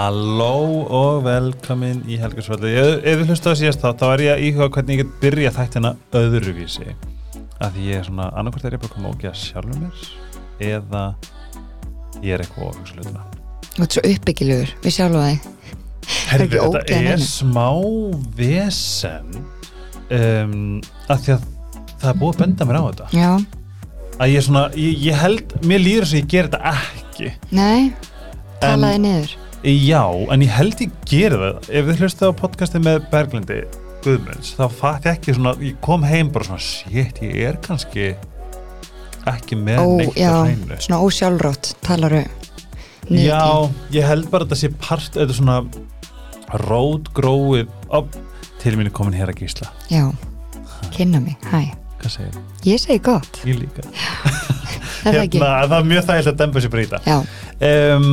Halló og velkomin í Helgarsvöldu Ef við hlustu á síðast þá, þá er ég að íhuga hvernig ég get byrja þættina öðruvísi. Að því ég er svona, annarkvært er ég bara að koma og geða sjálfur mér eða ég er eitthvað ofings hlutina Þú ert svo uppbyggilegur, við sjálfa þig. Herðu, þetta er neinu. smá vesen um, að því að það er búið að benda mér á þetta. Já, að ég er svona, ég, ég held, mér líður að ég ger þetta ekki. Nei, talaði niður Já, en ég held ég geri það. Ef við hlustu á podcasti með Berglindi Guðmunds, þá fatt ég ekki svona ég kom heim bara svona, shit, ég er kannski ekki með Ó, neitt já, á hreinu. svona ósjálfrátt talaru niður Já, ég held bara að þetta sé part er svona rótgróið Ó, til mín er komin hér að gísla. Já, kynna mig, hæ. Hvað segir þú? Ég segi gott, Ég líka. Það Hérna, það er mjög þægilega að dempa sér breyta Já, um,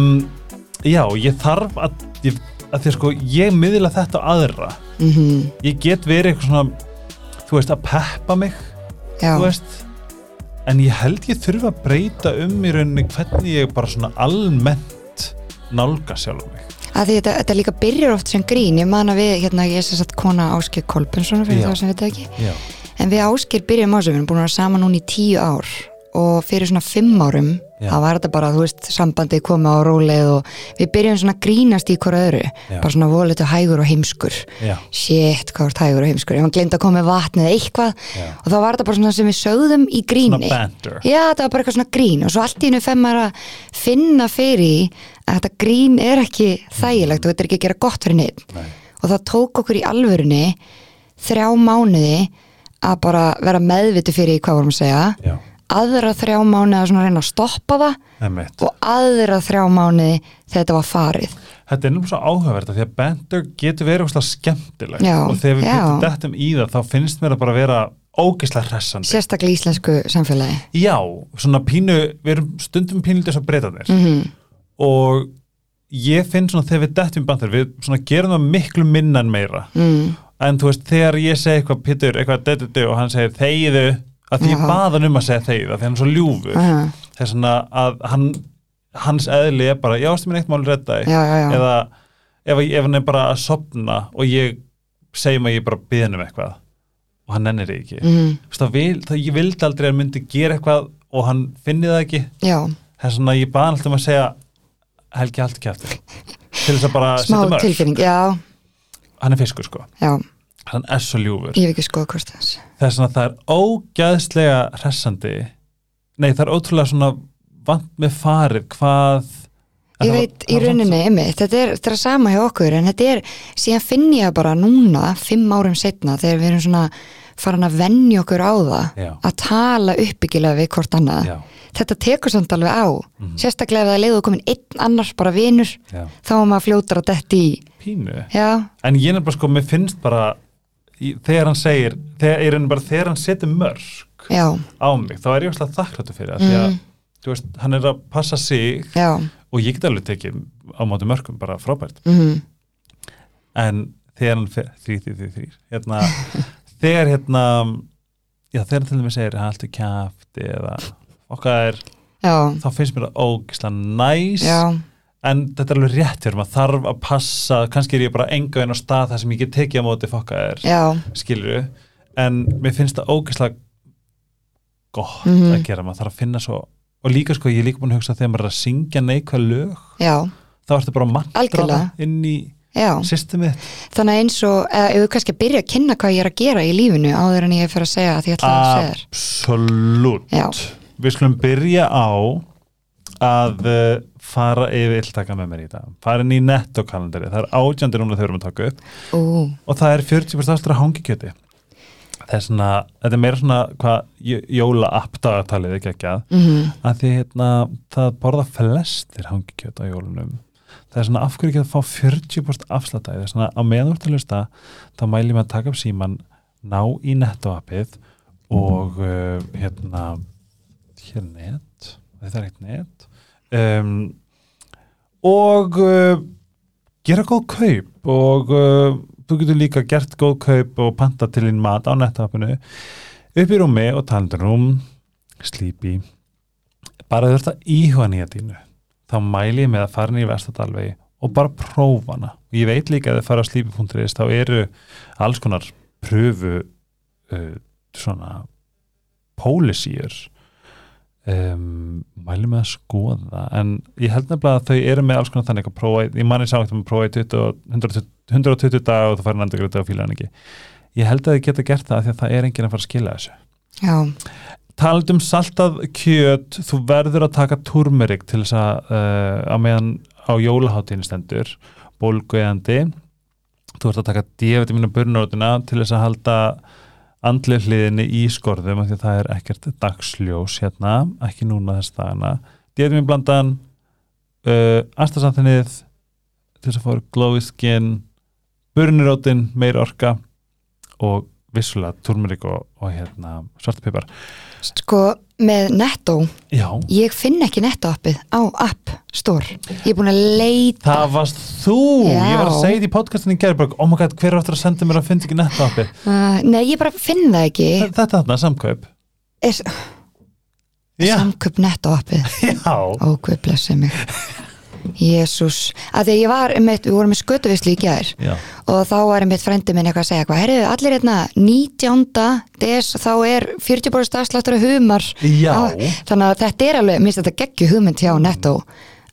Já, ég þarf að, ég, að því að sko, ég miðla þetta á aðra. Mhm, ég get verið eitthvað svona þú veist, að peppa mig já. þú veist. En ég held ég þurfa að breyta um í rauninni hvernig ég bara svona almennt nálga sjálf mig. Að því þetta, þetta líka byrjar oft sem grín. Ég man að við, hérna, ég er sem sagt kona Áskir Kolbensson fyrir Já. það sem við þetta ekki. Já, en við Áskir byrjum á þessu, við erum búin að vera saman núna í tíu ár og fyrir svona fimm árum Já. þá var þetta bara, þú veist, sambandið komið á róleið og við byrjum svona að grínast í hverju öðru, Já. bara svona volið hægur og heimskur. Já, shit, hvað var hægur og heimskur. Ef hann glemt að koma með vatn eða eitthvað. Já. og þá var þetta bara svona sem við sögðum í gríni. Já, þetta var bara eitthvað svona grín. Og svo allt í hennu fem maður að finna fyrir að þetta grín er ekki þægilegt og þetta er ekki að gera gott fyrir neitt Nei. og það tók okkur í alvörunni þrjá mánuði að bara vera meðviti fyrir hvað vorum að segja. Já, aðra þrjá mánuði að reyna að stoppa það emmitt og aðra þrjá mánuði þegar þetta var farið. Þetta er nú svo áhugavert af því að banter getur verið óslega skemmtilegt Já, og þegar við getum dettum í það þá finnst mér að bara vera ógeðslega hressandi. Sérstaklega íslensku samfélagi. Já, svona pínu við erum stundum pínlítið svo breytanir mm og ég finn svona þegar við dettum í bandir við svona gerum það miklu minna en meira. Mm. en þú veist þegar ég segi eitthvað Pittur, eitthvað dedudu og hann segir þegiðu að því ég Já. bað hann um að segja þegiðu að því hann er svo ljúfur. Þess að hann hans eðli er bara, já, stu mér eitt máli redda eða ef, ef hann er bara að sopna og ég segjum að ég bara byðin um eitthvað og hann nennir því ekki. Mm. Það vil, það, ég vildi aldrei að hann myndi gera eitthvað og hann finni það ekki. Þess svona ég bað hann alltaf um að segja Helgi haldi kjæfti til þess að bara smá tilfinning já, hann er fiskur sko, já, hann er svo ljúfur. Ég hef ekki skoða hvort þess þess að það er ógæðslega hressandi. Nei það er ótrúlega svona vant með farið hvað Ég veit í rauninni, einmitt, þetta er, er sama hjá okkur en þetta er, síðan finn ég bara núna, fimm árum setna þegar við erum svona farin að venja okkur á það Já. að tala uppbyggilega við hvort annað. Já, þetta tekur samt alveg á. Mhm. sérstaklega ef það leiðu komin einn annars bara vinur já, þá er maður fljótar að detti í. Pínu. Já, en ég er bara sko, mér finnst bara þegar hann segir, þegar, bara þegar hann setur mörg já, á mig þá er ég óslega þakkláttu fyrir það því að, Mm. veist, hann er að passa sig já. og ég get alveg tekið á móti mörgum bara frábært. Mm en þegar hann þrý, þrý, þrý, hérna, þegar hérna já, þegar hann til dæmis segir hann alltaf kjafti eða okkar þá finnst mér það ógislega næs já, en þetta er alveg rétt fyrir maður þarf að passa, kannski er ég bara enga einn á stað þar sem ég get tekið á móti fokkaðir já. skilur en mér finnst það ógislega gott Mhm. að gera, maður þarf að finna svo og líka sko, ég er líka búin að hugsa þegar maður er að syngja neikvæð lög, já, þá ertu bara að mantra Algjörlega. það inn í systemið þannig að eins og, eða ef við kannski að byrja að kynna hvað ég er að gera í lífinu áður en ég fer að segja að ég ætla að segja þér. Absolutt. Já. Við skulum byrja á að uh, fara yfir illtaka með mér í dag. Fara inn í nettokalendari, það er átjandi núna við erum að taka upp. Ú, og það er 40% aftur að hangikjöti. Það er svona, þetta er meira svona hvað jóla appdagatalið ekki ekki að mhm, að því hérna það borða flestir hangikjöt á jólunum. Það er svona af hverju ekki að fá 40% afslættæði, það er svona á meðan þú ert að lusta þá mælum ég að taka upp síman ná í nettoappið og uh, hérna hér er net. Þetta er eitt net um, og uh, gera góð kaup og uh, þú getur líka gert góð kaup og panta til þín mat á nettoappinu. Upp í rúmi og talandur rúm slípi bara ert að íhuga nýja dínu þá mæli ég með að fara í Vestadalvegi og bara prófa hana. Og ég veit líka að þið fara á sleepy.is þá eru alls konar pröfu uh, svona pólisíur um, mælum með að skoða en ég held nefnilega að þau eru með alls konar þannig að prófa, ég manni sá eftir að prófa í 20, 120, 120 dag og þú farir nændagræti og fíla hann ekki. Ég held að þið geta gert það því að það er enginn að fara að skila þessu. Já, talað um saltað kjöt þú verður að taka turmerik til þess að uh, á meðan á jólaháttíðin stendur bólguðandi þú ert að taka D-vitaminu burnarótina til þess að halda andlega hliðinni í skorðum af því að það er ekkert dagsljós hérna, ekki núna þess dagana. D-vitaminu blandan uh, astasanþinnið til þess að fóra glowy skin burnarótin, meir orka og vissulega turmerik og, og hérna svartpipar sko með Netto Já, ég finn ekki Netto appið á App Store. Ég er búin að leita. Það varst þú. Já. ég var að segja því í podcastinu í gerðbörg oh my god, hver er aftur að senda mér að finna ekki netto appi uh, nei, ég bara finn það ekki. Þetta þarna, samkaup. Er, Já, samköp Netto appið já, ó, guð blessi mig Jésús, að því að ég var einmitt, við vorum með skötuvislu í já. og þá var einmitt frendi minn eitthvað að segja hvað, herriðu, allir hérna 19. des, þá er 40% afsláttur af humar Já. Á- þannig að þetta er alveg, minnst þetta geggju hugmynd hjá Netto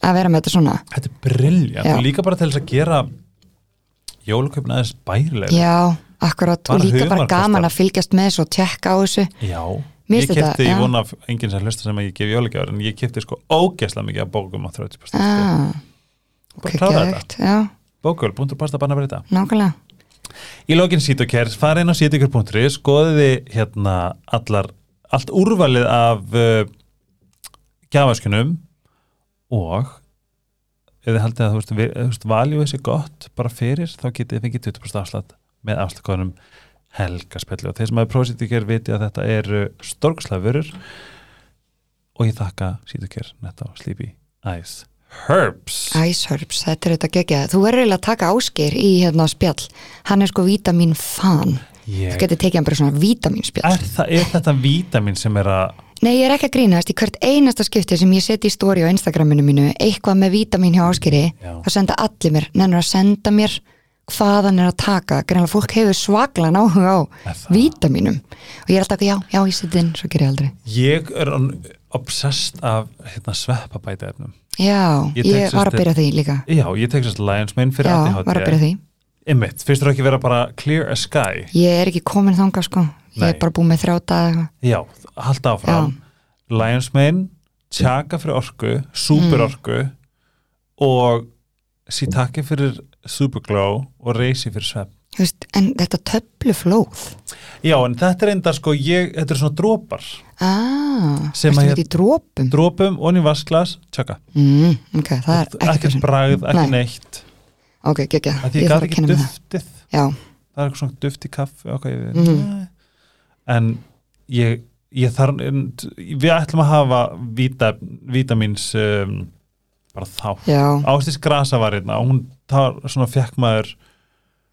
að vera með þetta svona þetta er Já. og líka bara til þess að gera jólukaupin aðeins bærilega já, akkurat, og líka bara gaman að fylgjast með þessu og tjekka á þessu Já, ég þetta, kefti, ég vona af enginn sem hlusta sem að ég gef jólugjafur en ég kefti sko ógesla mikið af bókum á 30% sko. ah, Bara ok, klára þetta. geðveikt, já, bókul.pasta banna breyta nákvæmlega Í lokin Sítokær, farið inn á sítokær.ri skoðiði hérna allar, allt úrvalið af uh, gjafaskunum og ef þið haldið að þú veist, veist valjú þessi gott bara fyrir, þá getið þið fengið 20% afslátt með afsláttkóðanum helgaspellu og þeir sem hafa prófið Sítokær viti að þetta eru stórkslafurur og ég þakka Sítokær netta á Sleepy Eyes Herbs. Ice Herbs, þetta er þetta geggjað. Þú verður eiginlega að taka ásker í hérna spjall. Hann er sko vítamin fan. Ég, þú getur tekið hann bara svona vítamin spjall. Er, það, er þetta vítamin sem er að Nei, ég er ekki að grínast. Í hvert einasta skipti sem ég seti í stóri á Instagraminu mínu eitthvað með vítamin hjá áskeri þá senda allir mér, nennur að senda mér hvað hann er að taka greinlega fólk hefur svaglan áhuga á vítaminum og ég er alltaf, já, já, ég seti inn svo ger ég aldrei Ég er obsessed af hérna, sveppabæta efnum. Já, Ég ég, var að byrja því líka Já, ég tek sérst Lions Mane fyrir Já, ADHD. var að byrja því Einmitt, finnst þú ekki vera bara clear as sky? Ég er ekki komin þangað sko Ég Nei. er bara búið með eitthvað Já, halda áfram. Lions Mane, tjaka fyrir orku, super Mm. orku og sítaki fyrir superglow og reysi fyrir svepp. Þú veist, En þetta töfluflóð Já, en þetta er enda sko, ég, þetta er svona drópar. Ah, Sem að í drópum Drópum, onni vasklas, tjaka. mm, Ok, það er ekki Ekkert fyrir bragð, ekki Nei. neitt. Ok, Að því ég ég þarf að ekki kynna með það duftið. Já, það er eitthvað svona duft í kaffi ok, ég, Mhm. en ég, ég þarf við ætlum að hafa víta, vítamins um, bara þá. Já, Ástis Grasa var hérna og hún þá svona fekk maður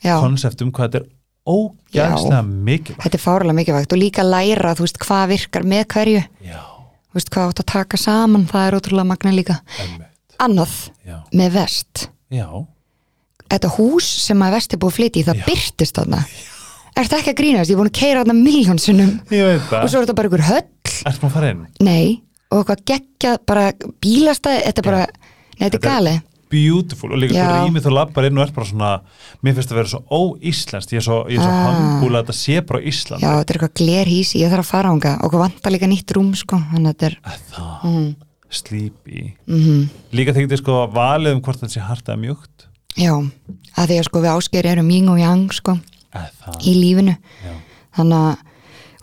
já. konsept um hvað þetta er ógæðslega mikilvægt. Þetta er fárulega mikilvægt og líka læra, veist, hvað virkar með hverju. Veist, hvað átt að taka saman, það er ótrúlega magna líka. Emmitt Annað, já, með vest. Já, Þetta hús sem að vest er búið að flytja í, það byrtist þarna. Er þetta ekki að grínast? Ég er búin að keira miljónsinnum ég veit og svo er þetta bara ykkur höll. Ertu maður að fara inn? Nei, og eitthvað geggjað bara bílastæði, þetta er bara þetta er Þetta er- gali Beautiful. Og líka rýmið þú lappar inn og ert bara svona mér finnst að vera svo óíslenskt. Ég er svo, ég er svo Ah. hangúl að þetta sé bara Ísland Já, þetta er eitthvað glerhísi, ég þarf að fara ánga og hvað vantar líka nýtt rúm, sko Þannig að þetta er það, mm, sleepy. Mm Líka þegar þið sko valið um hvort þetta sé harta eða mjúkt. Já, að því að sko við ásker erum yng og yang, sko það. í lífinu. Já. þannig að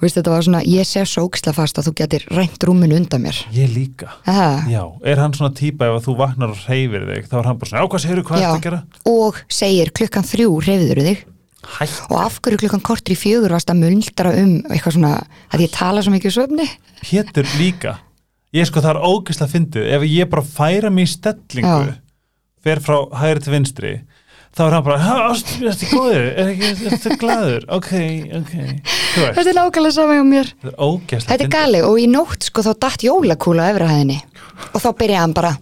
veist, þetta var svona, ég sé svo ógislega fast að þú getur rænt rúminu undan mér Ég líka Aha. Já, er hann svona típa ef að þú vaknar og hreyfir þig þá er hann bara svona, á hvað segirðu, hvað er Já. þetta að gera? og segir klukkan þrjú reyfiður þig Hætt, og af hverju klukkan kortur í fjögur varst að muldra um eitthvað svona, að ég tala svo mikið svefni Pétur líka Ég sko það er ógeðslega fyndið ef ég bara færa í stellingu Já. fer frá hægri til vinstri þá er hann bara, "Ha, ást, er þetta góður? Er ekki, er þetta glaður? Ok, ok. Þetta er nákvæmlega sama hjá mér. Þetta er þetta er gali og í nótt sko þá datt jólakúla á efrahæðinni. Og þá byrjaði hann bara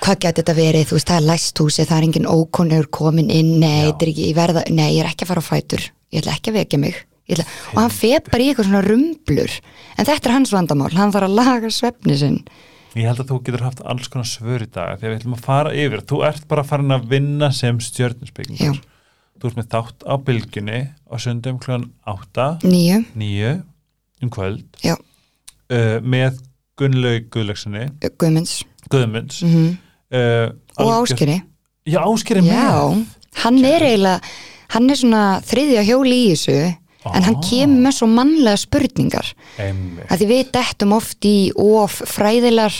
hvað getur þetta verið, þú veist, það er læst húsi það er engin ókonur komin inn. Nei, þetta er ég verða, nei, ég er ekki að fara á fætur. Ég ætla ekki að vekja mig. Ætla, og hann fer bara í eitthvað svona rumblur. En þetta er hans vandamál, hann þarf að laga svefni sinn Ég held að þú getur haft alls konar svör í dag því að við ætlum að fara yfir. Þú ert bara farin að vinna sem Já. stjörnusbyggingur. Þú ert með þátt á bylgjunni á sundum kljóðan 8, nýju, 9 um kvöld. Uh, með Gunnlaug Guðlöksinni, Guðmunds. Guðmunds. Mm uh, og Áskeri Já, Áskeri með. já, hann er eiginlega hann er svona þriðja hjóli í þessu en hann Ah. kemur með svo mannlega spurningar. Að því við dettum oft í of fræðilar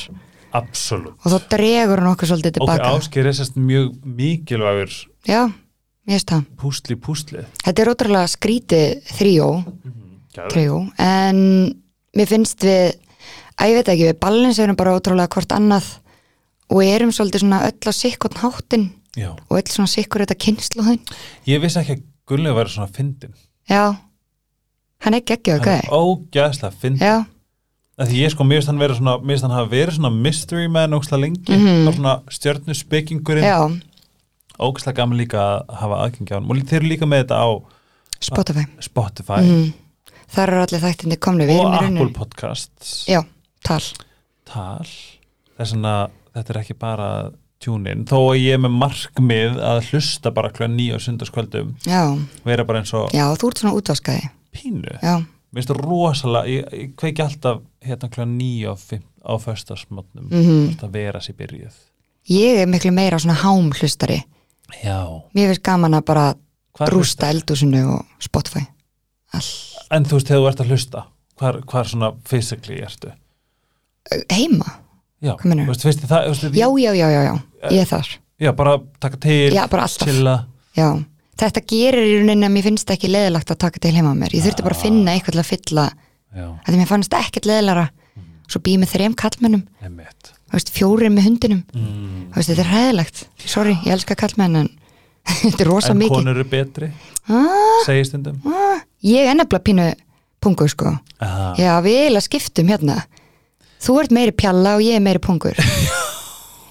absolutt. og þá dregur hann okkur svolítið tilbaka Áskeri er sérst mjög mikilvægur já, ég veist það. púsli púslið. þetta er ótrúlega skrítið þrjó þrjó, en mér finnst við að ég veit ekki, við balanserum bara ótrúlega hvort annað. Og erum svolítið svona öll á sikkotn háttin Já. og öll svona sikkur þetta kynsluðin Ég vissi ekki að Gunnlaug væri svona fyndin. já, hann er geggjöð, Hann er ógæðslega Af Því ég sko, finnst hann vera svona, finnst hann hafa verið svona mystery man ógæðslega lengi, mm Mhm. svona stjörnuspekingurinn, já, ógæðslega gaman líka að hafa aðgengi á hann. Og þeir eru líka með þetta á Spotify. Spotify. Mm. þar eru allir þættinni komni við og Apple Podcasts. já, tal. Tal. Þess vegna, þetta er ekki bara tjúnin, þó að ég er með markmið að hlusta bara kljóðan nýja á sundarskvöldum, vera bara eins og já, þú ert svona útvaskaði pínu. já, Mér finnst það rosalega, ég, ég kveiki alltaf hérna kljóðan nýja á, fimm- á föstasmotnum, mm að vera sér byrjuð. ég er miklu meira svona hám hlustari Já. mér finnst gaman að bara Hvar rústa eldúsinu og Spotify. All. En þú veist, þegar þú ert að hlusta, hvar, hvar svona physically ertu? heima, Já, veist, veist það, veist, já, já, já, já, já. Ég er þar. Já, bara taka til, já, bara alltaf, chilla. já þetta gerir í rauninni að mér finnst ekki leðilegt að taka til heima mér, ég þurfti bara að finna eitthvað til að fylla, þetta mér fannst ekkert leðilara svo býð með þrem kallmennum fjórir með hundinum. Mm. veist, þetta er hæðilegt, sorry, ég elska kallmenn en þetta er rosa En mikið. konur eru betri, ah, segir stundum. ah, ég er nefnilega pínu pungur sko, Aha. já, við eiginlega skiptum hérna. Þú ert meiri pjalla og ég er meiri pungur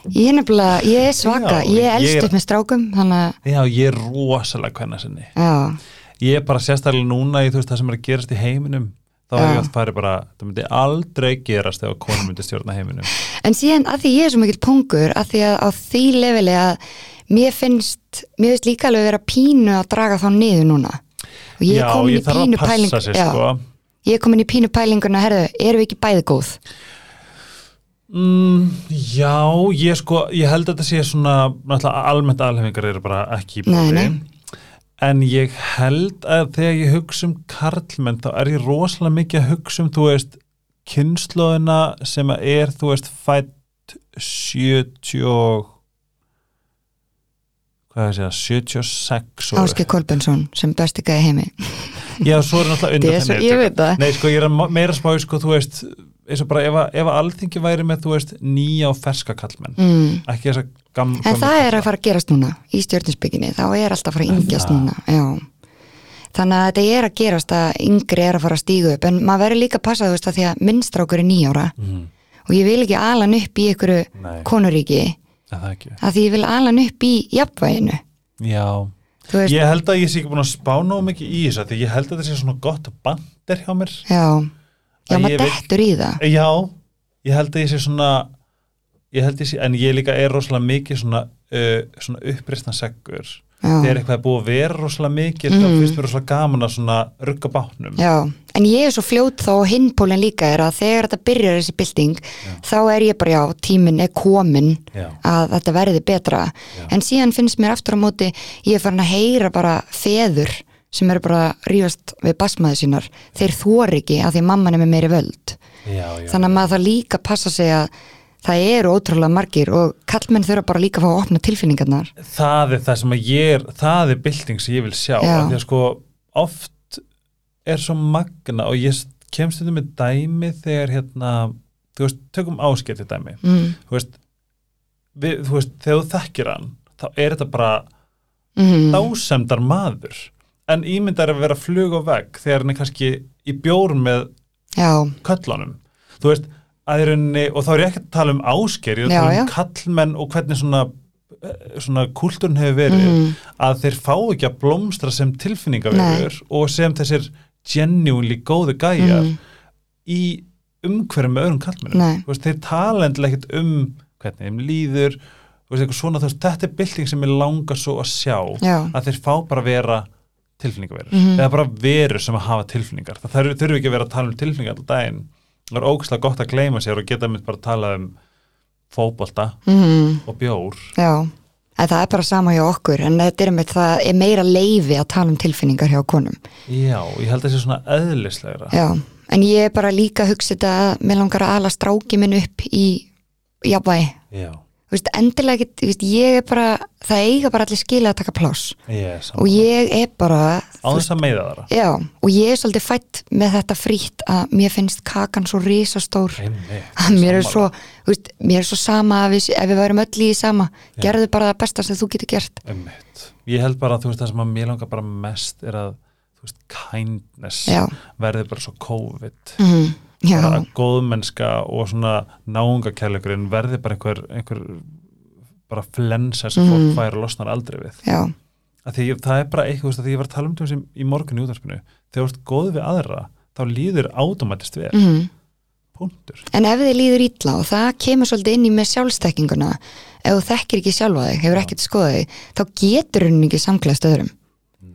ég er nefnilega, ég er svaka Já, ég er er- upp með strákum þannig að, Já, ég er rosalega hvenna sinni. já, Ég er bara sérstaklega núna í veist það sem er að gerast í heiminum. Þá hef ég alltaf farið bara, það myndi aldrei gerast ef konur myndi stjórna heiminum. en síðan að því ég er svo mikill pungur að því að á því leveli að mér finnst, mér finnst líka alveg vera pínu að draga þá niður núna og ég er komin í pínu að pæling já, sko. ég er komin í pínu pælinguna, herðu, erum við ekki bæði góð Mm, já, ég sko, ég held að þetta sé svona, almennt alhefingar eru bara ekki í bóði. En ég held að þegar ég hugsa um karlmenn, þá er ég rosalega mikið að hugsa um, þú veist, kynnslóðina sem að er, þú veist, fætt 70 og, hvað er það að segja, 76 og Áskei Kolbensson sem besti gæði heimi Já, svo er náttúrulega undan það. Nei, sko, ég er meira spáði, sko, þú veist, eins og bara ef að, ef að alþingi væri með, þú veist, nýja og ferska kallmenn, mm. ekki þess að gam, En það er að fara að gerast núna í stjórninsbygginni, þá er alltaf að fara að yngjast núna já. Þannig að þetta er að gerast að yngri er að fara að stígu upp en maður verður líka að passa þú veist að því að minnstrákur er nýjára mm, og ég vil ekki alan upp í ykkur Nei, konuríki. Að því ég vil alan upp í jafnvæginu. Já, veist, ég held að ég sé ekki búin að spá nóg mikið í þessu, því ég held að þetta sé svona gott bandir hjá mér. Já já, að maður dettur í það Já, ég held að ég sé svona ég held ég sé, en ég líka er rosalega mikið svona, uh, svona uppreistan seggur þegar já, eitthvað er búið að vera rosalega mikið þá Mhm. finnst mér rosalega gaman að svona rugga bátnum já, en ég er svo fljót þá og hinpólinn líka er að þegar þetta byrjar þessi bylting þá er ég bara já, tíminn er komin Já. að þetta verði betra Já. en síðan finnst mér aftur á móti ég er farin að heyra bara feður sem eru bara rífast við basmaði sínar þeir þor ekki að því mamman er með meiri völd. Já, já, þannig að maður það líka passa sig að það eru ótrúlega margir og kallmenn þurfa bara líka að fá að opna tilfinningarnar. Það er það sem að ég er það er bylting sem ég vil sjá því að sko oft er svo magna og ég kemst þetta með dæmi þegar hérna þú veist, tökum áskipti dæmi. Mm. þú veist, við, þú veist þegar þú þekkir hann, þá er þetta bara Mm. dásemdar maður en ímyndar að vera flug og vegg þegar hann er kannski í bjórum með já, köllunum þú veist, að í rauninni, og þá er ég ekki að tala um ásker, ég er að tala um kallmenn og hvernig svona eh, svona kúltúrin hefur verið Mhm. að þeir fá ekki að blómstra sem tilfinningaverður og sem þessir genuinely góðu gæjar Mhm. í umhverjum með öðrum kallmennum veist, þeir tala endilega ekkert um hvernig þeim líður veist, svona, veist, þetta er bylting sem ég langar svo að sjá Já. að þeir fá bara að vera tilfinningaverur. Mhm. eða bara verur sem að hafa tilfinningar. Það þurfi þurfi ekki að vera að tala um tilfinningar alltaf daginn. Það er ógæslega gott að gleyma sér og geta mitt bara að tala um fótbolta Mhm. og bjór. Já, en það er bara sama hjá okkur en þetta er, það er meira leifi að tala um tilfinningar hjá konum. Já, ég held að það sé svona eðlislegra. Já, en ég er bara líka að hugsa þetta að mér langar að ala stráki minn upp í jafnvægi. Já, veist, endilega þú veist, ég er bara það eiga bara allir skilja að taka pláss. Yes, og ég er bara á þess að meiða þara já, og ég er svolítið fætt með þetta frítt að mér finnst kakan svo risastór. Að mér er svo, veist, mér er svo sama ef við, ef við værum öll í sama. Já. gerðu bara það besta sem þú getur gert. Einmitt. Ég held bara að þú veist það sem að mér langar bara mest er að kindness Já. verði bara svo COVID. Mm, já, bara góðmennska og svona náungakærleikurinn verði bara einhver, einhver bara flensa sem Mhm. fólk fær og losnar aldrei við. Að því það er bara eitthvað, að því ég var að tala um þetta sem í morgun í útvarpinu, þegar þú ert góð við aðra þá líður automatist vel. Mm. punktur, En ef þið líður illa og það kemur svolítið inn í með sjálfstekkinguna ef þú þekkir ekki sjálfa þig, hefur ekkert skoðað þig þá getur hún ekki samklæðst öðrum.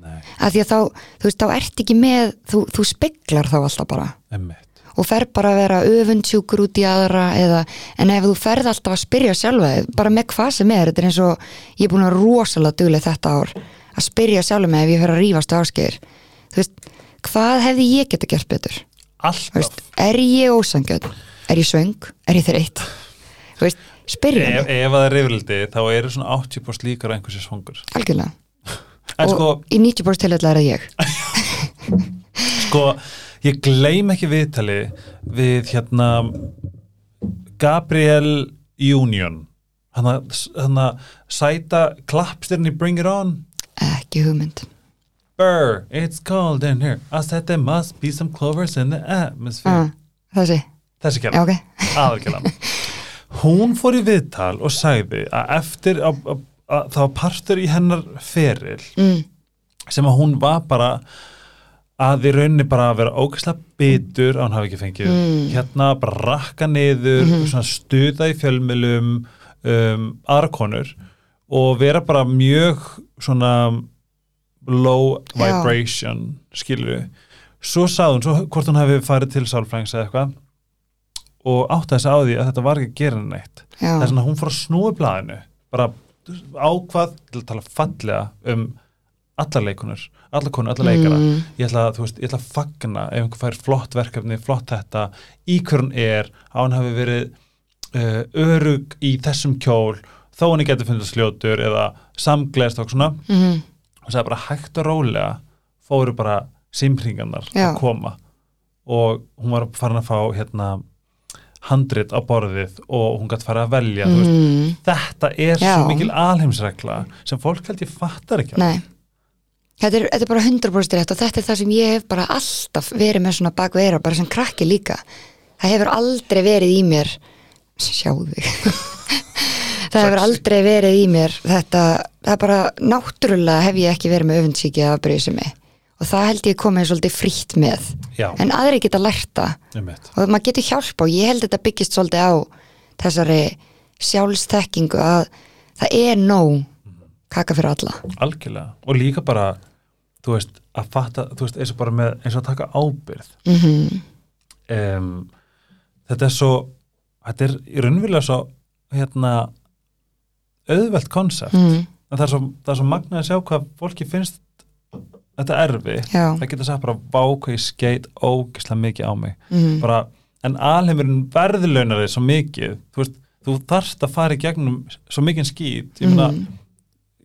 Nei, af því að þá, þú veist, þá ert ekki með þú, þú speklar þá alltaf bara. Emmitt og fer bara að vera öfundsjúkur út í aðra eða, en ef þú ferð alltaf að spyrja sjálfa þig, bara með hvað sem er þetta er eins og, ég er búin að rosalega duglega þetta ár, að spyrja sjálfa mig ef ég fer að rífast á áskeir. Þú veist, hvað hefði ég geta gert betur? Alltaf, er ég ósangjöld er ég svöng, er ég þreytt? Þú veist, spyrja ef, mig. ef það er reyfrildi þá eru svona 80% líkar einhversi svangur. Algjörlega, og sko, í 90% tilhætla er það ég. Sko ég gleym ekki viðtali við hérna Gabriel Union. Hann að sæta klappstyrni Bring It On. Ekki hugmynd. Burr, it's cold in here. I said there must be some clovers in the atmosphere. Ah, þessi, þessi kjæla, ok. Aðalkjæla hún fór í viðtal og sagði að eftir að, að, að það var partur í hennar feril mm, sem að hún var bara að í rauninni bara að vera ógæslega bitur að hún hafi ekki fengið Mm. hérna bara rakka niður Mhm. svona stuða í fjölmjölum um, aðra konur og vera bara mjög svona low Já. vibration skilur svo sagði hún, svo hvort hún hefði farið til sálfrængs eða eitthvað og átti þess að því að þetta var ekki að gera neitt já, svona að hún fór að snúi blaðinu bara ákvað til að tala fallega um allar leikunur, allar konur, allar leikara. Mm, ég ætla, að, þú veist, ég ætla að fagna ef einhver fær flott verkefni, flott þetta í hver hún er, að hún hafi verið uh, örug í þessum kjól, þó hann getur fundið sljótur eða samgleðst og svona. Mm, og sagði bara hægt og rólega fóru bara simringarnar að koma. Og hún var farin að fá hérna handrit á borðið og hún gæti fara að velja þú veist, mm, þetta er Já. svo mikil alheimsregla sem fólk held ég fattar ekki nei þetta er, þetta er bara 100% rétt og þetta er það sem ég hef bara alltaf verið með svona bak við eira, bara sem krakki líka. Það hefur aldrei verið í mér sjáðu þig. Það hefur aldrei verið í mér þetta, það er bara náttúrulega hef ég ekki verið með öfundsíki að breysa mig og það held ég komið svolítið frítt með. Já, en aðri geta einmitt. og maður getur hjálpa og ég held þetta byggist svolítið á þessari sjálfstekkingu að það er nóg kaka fyrir alla. Algjörlega. Og líka bara þú veist, að fatta, þú veist, eins og bara með eins og að taka ábyrð mm um, þetta er svo þetta er í raunverulega svo hérna auðvelt konsept mm, en það er svo, er svo magnað að sjá hvað fólki finnst þetta erfi það getur sagt bara váka í skeit ógislega mikið á mig. Mm, bara, en alheimurinn verðlaunar þið svo mikið. Þú veist, þú þarft að fara í gegnum svo mikið skít. Ég meina, mm,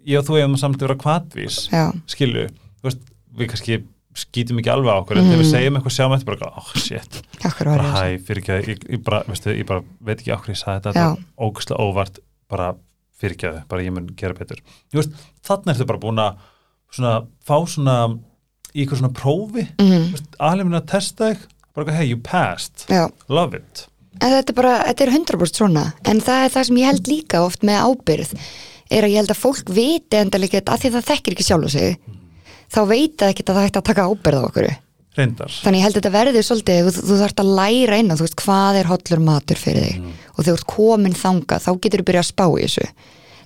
ég og þú hefum samt að vera kvatvís já, skilu, þú veist, við kannski skítum ekki alveg á okkur, en þegar við Mhm. segjum eitthvað sjáum eftir bara, oh shit, bara hæ, fyrir ekki ég, ég, bara, veistu, ég bara veit ekki okkur ég sagði þetta, þetta var ógustlega óvart bara fyrir ekki bara ég mun gera betur. Þú veist, þannig ertu bara búin að svona, fá svona í eitthvað svona prófi, mm, alveg að testa þig bara, hey, you passed, já, love it. En þetta er bara, þetta er 100% svona. En það er það sem ég held líka oft með ábyrð er að ég held að fólk viti endalega að því það þekkir ekki sjálf sig þá veit það ekki að það ætti að taka ábyrð á okkur reyndar. Þannig ég held að þetta verður svolítið þú, þú þarfst að læra inn á, þú veist, hvað er hollur matur fyrir þig? Og þegar þú ert komin þanga þá getur þú byrjað að spá í þessu.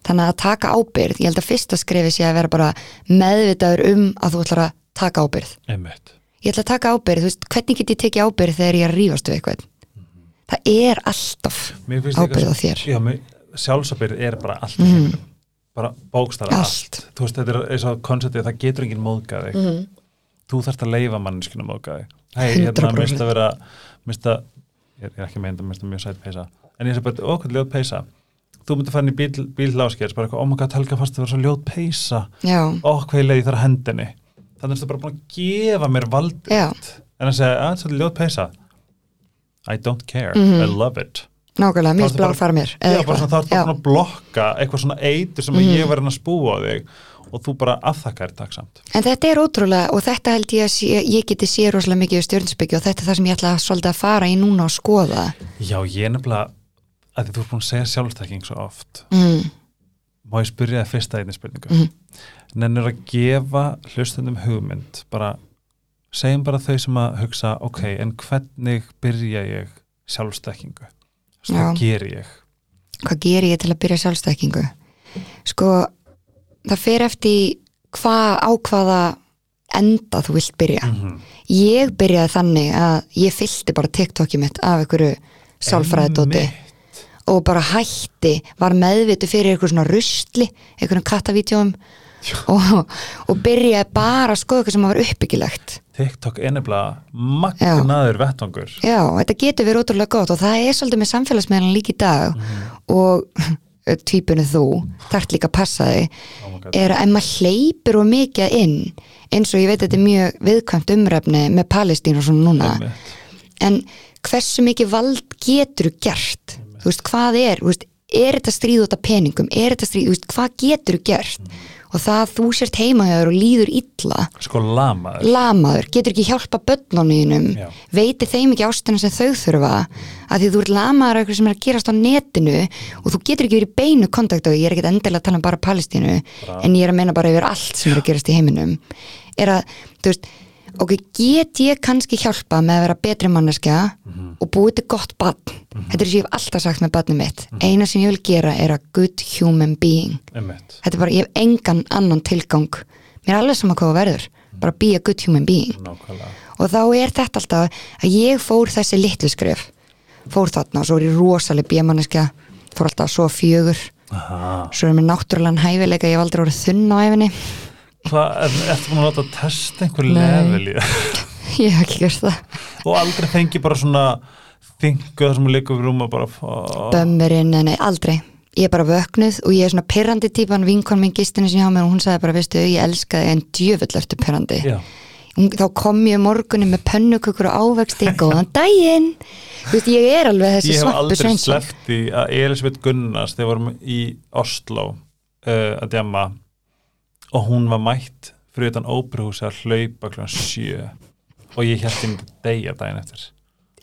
Þannig að taka ábyrð, ég held að fyrsta skrefi sé að vera bara meðvitaður um að þú ætlar að taka ábyrð einmitt. Ég ætla að taka ábyrð, þú veist, hvernig get ég tekið ábyrð þegar ég að rífast við eitthvað? Það er alltaf ábyrð á þér. Sjálfsabyrð er bara allt í heiminum bara bókstara allt. Allt. þú veist, þetta er eins og konceptið það getur enginn móðgað þig. Mhm. þú þarft að leifa manneskinu móðgað þig. Hei, hérna, 100%. minnst að vera minnst að, ég er ekki meint að minnst að mjög sætt peysa. En ég sé bara, okkur ljóð peysa. Þú myndir fara inn í bíl, bíl láskers bara eitthvað, oh my god, Helga fannst það vera svo ljóð ó, hvað ég leiði þar að hendinni. Þannig að þú bara búin að gefa mér valdið en að segja, að þetta er ljóð peysa. I don't care, Mhm. I love it nákvæmlega, blár bara- fara mér Já, bara svona, þá ertu bara að blokka eitthvað svona eitur sem ég var að spúa á þig og þú bara afþakkar takksamt en þetta er ótrúlega og þetta held ég að ég geti sé rosalega mikið í stjórnsbyggju og þetta er það sem ég ætla að svolítið að fara í núna og skoða. Já, ég er nefnilega að þú er búin að segja sjálfstakking svo oft mm, má ég spyrja það fyrsta einni spurningu? Mhm. nennir að gefa hlustundum hugmynd bara, segjum bara þau sem að hugsa, ok, en hvernig byrja ég sjálfstakkingu Já. Hvað ger ég? Hvað ger ég til að byrja sjálfstekkingu sko það fer eftir hvað á hvaða enda þú vilt byrja. Mhm. ég byrjaði þannig að ég fyllti bara TikTokið mitt af einhverju sálfræðidóti. Einmitt. og bara hætti, var meðvitu fyrir eitthvað svona rusli, einhverjum kattavídeóum. Og, og byrjaði bara að skoða eitthvað sem var uppbyggilegt TikTok nefnilega magnaður vettvangur. Já, þetta getur verið ótrúlega gott og það er svolítið með samfélagsmeðlan líka í dag og tvípunni þú, þarft líka að passa þig Oh er að maður hleypir og mikið inn eins og ég veit þetta er mjög viðkvæmt umræfni með Palestín og svona núna Einmitt. en hversu mikið vald getur gert? Þú veist hvað er veist, er þetta stríð út af peningum? Er þetta stríð, veist, hvað getur gert og það að þú sért heimaður og líður illa. Sko lamaður. Lamaður, getur ekki hjálpa börnunum. Veiti þeim ekki ástina sem þau þurfa. Að því þú ert lamaður eitthvað sem er að gerast á netinu og þú getur ekki verið beinu kontakt og ég er ekkert endilega að tala um bara Palestínu en ég er að meina bara yfir allt sem er að gerast í heiminum. Er að, þú veist ok, get ég kannski hjálpa með að vera betri manneskja og búið til gott barn? Þetta er sem ég hef alltaf sagt með barnið mitt. Eina sem ég vil gera er a good human being. Einmitt. þetta er bara, ég hef engan annan tilgang. Mér er alveg sama hvað það verður bara be a good human being. Nákvæmlega. Og þá er þetta alltaf að ég fór þessi litlu skref. Fór þarna og svo er ég rosaleg bjömanniska fór alltaf svo fjögur. Aha. svo er mér náttúrulega hæfileika ég hef aldrei voru þunn á æfinni Hvað, er, ertu búin að láta að testa einhver level í það? ég hef ekki gert það. Og aldrei fengi bara svona þingu þar sem leikur við rúm og bara bömmurinn, nei, nei, aldrei. Ég er bara vöknuð og ég er svona pirrandi típan vinkon minn gistinu sem ég hafa með og hún sagði bara, veistu, ég elska þig en djöfull ertu pirrandi. Já, þá kom ég morgunni með pönnukökur og ávexti, góðan daginn. Þú veist, ég er alveg þessi ég hef aldrei sleppt í að Elisabeth Gunnars þegar vorum í Oslo uh, að djama og hún var mætt fyrir utan óperuhúsi að hlaupa kl. sjö. Og ég held henni degja daginn eftir.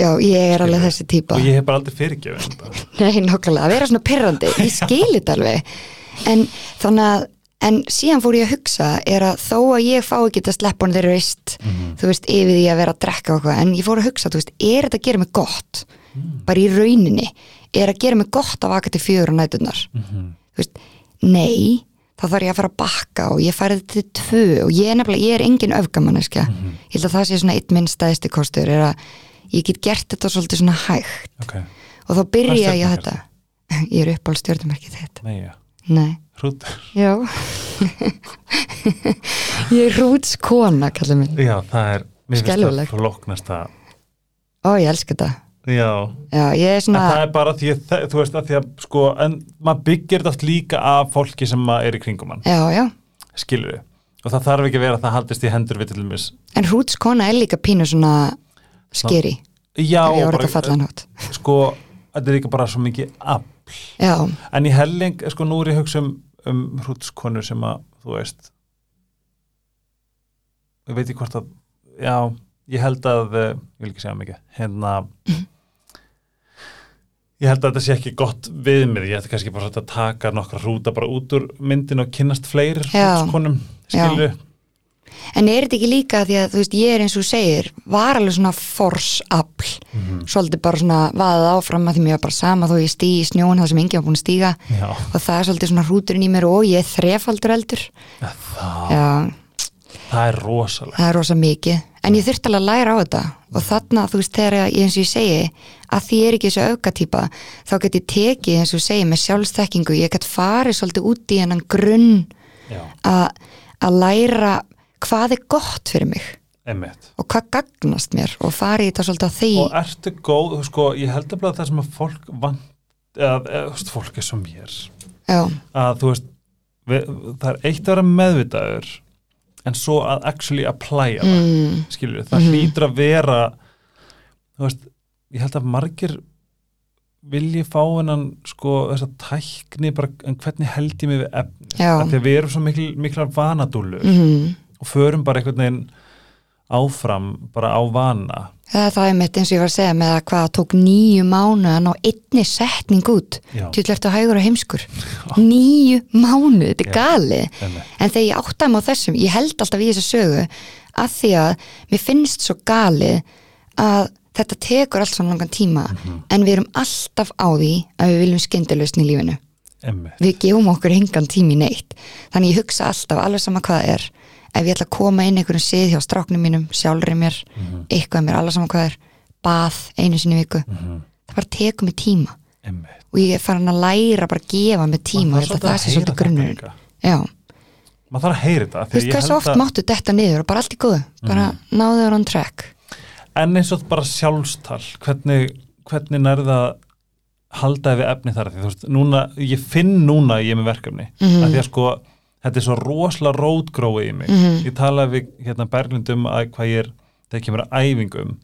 Já, ég er alveg þessi típa. Og ég hef bara aldrei fyrirgefin þetta Nei, nokkulega, að vera svona pirrandi. Ég skil þetta alveg. En þannig að, en síðan fór ég að hugsa er að þó að ég fá ekki þetta slepp on the wrist, þú veist, yfir því að vera að drekka og eitthvað, en ég fór að hugsa, þú veist er þetta að gera mig gott, bara í rauninni er að gera mig gott að vaka til fjögur á nætunar, þú veist nei, þá þarf ég að fara að bakka og ég þetta til tvö og ég er nefnilega, ég er engin öfgamanniska, ég held að það sé svona eitt minn stæðsti kostur, er að ég get gert þetta svolítið svona hægt. Ok, og þá byrja ég að þetta. Ég er upp á stjórnumerkið þetta nei, já, nei, hrútur. Já. Ég er rútskona kallið minn, já, það er, mér finnst það flóknast að ó ég elska þetta já, já, ég er En svona það er bara því að, þú veist að því að sko, en maður byggir þetta líka af fólki sem er í kringum hann, já, já, skilur við og það þarf ekki að vera að það haldist í hendur við til dæmis en rútskona er líka pínu svona skeri, já, ef ég og var þetta fallan hótt sko, þetta er líka bara svo mikið afl, já, en í helling sko, nú er ég að hugsa um, um hrútskonu sem að, þú veist ég veit ekki hvort að já, ég held að eh, ég vil ekki segja mikið, hérna ég held að þetta sé ekki gott viðmið, ég ætti kannski bara að taka nokkra hrúta bara út úr myndin og kynnast fleiri Já. konum, Já. skilju En er þetta ekki líka því að þú veist, ég er eins og segir, var alveg svona forsafl, Mhm. svolítið bara svona vaðið áfram að því mér var bara sama þó ég stígi í snjón það sem enginn var búin að stíga Já, og það er svolítið svona hrúturinn í mér og ég er þrefaldur eldur. það, Já, það er rosalega það er rosa mikið. En ég þurfti alveg að læra á þetta. Og þarna, þú veist, þegar ég eins og ég segi að því ég er ekki þessu aukatýpa þá get ég tekið eins og ég segi með sjálfsþekkingu, ég get farið svolítið út í hennan grunn að læra hvað er gott fyrir mig. Emmitt og hvað gagnast mér. Og fari í þetta svolítið á því. Og ertu góð, sko, ég held að það sem að fólk vant, eða, fólk er sem mér. Já, að þú veist, við, það er eitt að vera meðvitaður en svo að actually applya það mm, skilur, það hlýtur að vera þú veist, ég held að margir vilji fá hennan sko þessa tækni bara, en hvernig held ég mig við efni að við erum svo mikil, miklar vanadúlur mm, og förum bara einhvern veginn áfram bara á vana það er einmitt eins og ég var að segja með að hvað tók nýju mánu að ná einni setning út. Til ertu hægur og heimskur. Nýju mánu, þetta er gali en þegar ég áttaði mig á þessum ég held alltaf í þessu sögu að því að mér finnst svo gali að þetta tekur allt svona langan tíma. Mhm. en við erum alltaf á því að við viljum skyndilausn í lífinu. Einmitt. við gefum okkur engan tími neitt. Þannig ég hugsa alltaf alveg sama hvað er ef ég ætla að koma inn einhverjum sið hjá stráknum mínum, sjálfri mér eitthvað mér, alveg sama hvað það er bað einu sinni viku, Mhm. það bara tekur mig tíma. Einmitt. og ég er farin að læra bara að gefa mig tíma, Maður ég held þarf að það sé svolítið já, maður þarf að heyra þetta þú veist hvað svo oft máttu detta niður og bara allt í góðu, bara náðu þér on track. En eins og bara sjálfstal hvernig, hvernig nærða að halda við efni þar? Því þú veist, núna, ég finn núna ég er með verkefni. Mhm. að því að sko þetta er svo rosalega rótgróið í mig. Mhm. ég talaði við hérna Berglindum að hvað ég er, þegar kemur að æfingum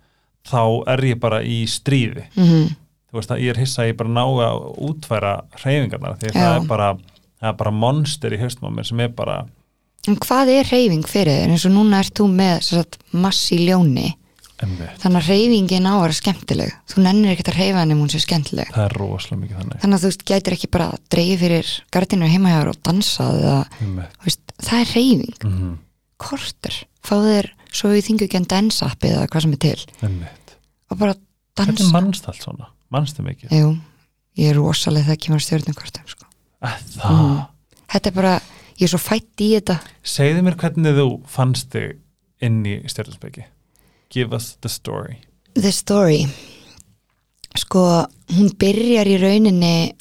þá er ég bara í stríði. Mm þú veist að ég er hissa að ég bara ná að útfæra hreyfingarnar því það er bara það er bara monster í haustum á mér sem er bara en hvað er reyfing fyrir þér? Eins og núna ert þú með sagt, massi ljóni emmitt, þannig að reyfingin á að vera skemmtileg. Þú nennir ekkert að reyfa henni hún sé skemmtileg. Það er rosalega mikið þannig. Þannig að þú veist, gætir ekki bara að dreigi fyrir gardinur heimahjáður og dansað eða, veist, það er reyfing mm korter, fá þér svo við þingu ekki en dansappið eða hvað sem er til. Emmitt og bara dansa. Mannst allt svona, mannstu mikið? Jú, ég er rosalega þegar kemur stjórnumkvartum sko. að það, þetta er bara, ég er svo fætt í þetta. Segðu mér hvernig þú fannst þig inn í stjórnspeki give us the story? The Story. Sko, hún byrjar í rauninni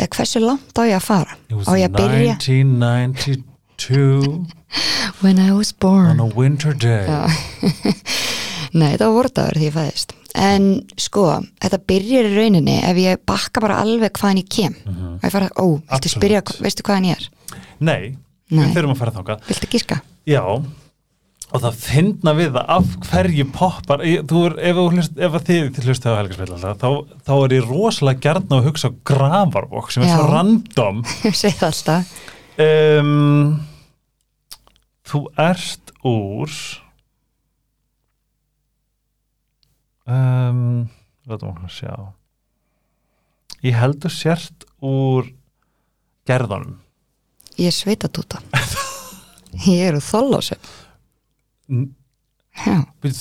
eða hversu langt á ég að fara? Á ég að byrja? 1992 when I was on born a winter day. Nei, þetta var vordagur því ég fæðist. En sko, þetta byrjar í rauninni ef ég bakka bara alveg hvaðan ég kem. Mhm. og ég fara, ó, viltu spyrja veistu hvaðan ég er? Nei, Nei. við þurfum að fara þáka Viltu gíska? Já, og það finna við það af hverju poppar þú er, ef, hlust, ef þið hlustu á helgarsveitlega þá, þá er ég rosalega á að hugsa á gravarvok sem er Já. svo random. Ég segi það alltaf. Um, Þú ert úr um, Látum okkur að sjá. Ég heldur sért úr gerðanum Ég er sveitatúta. Ég er úr þóllásöfn Já,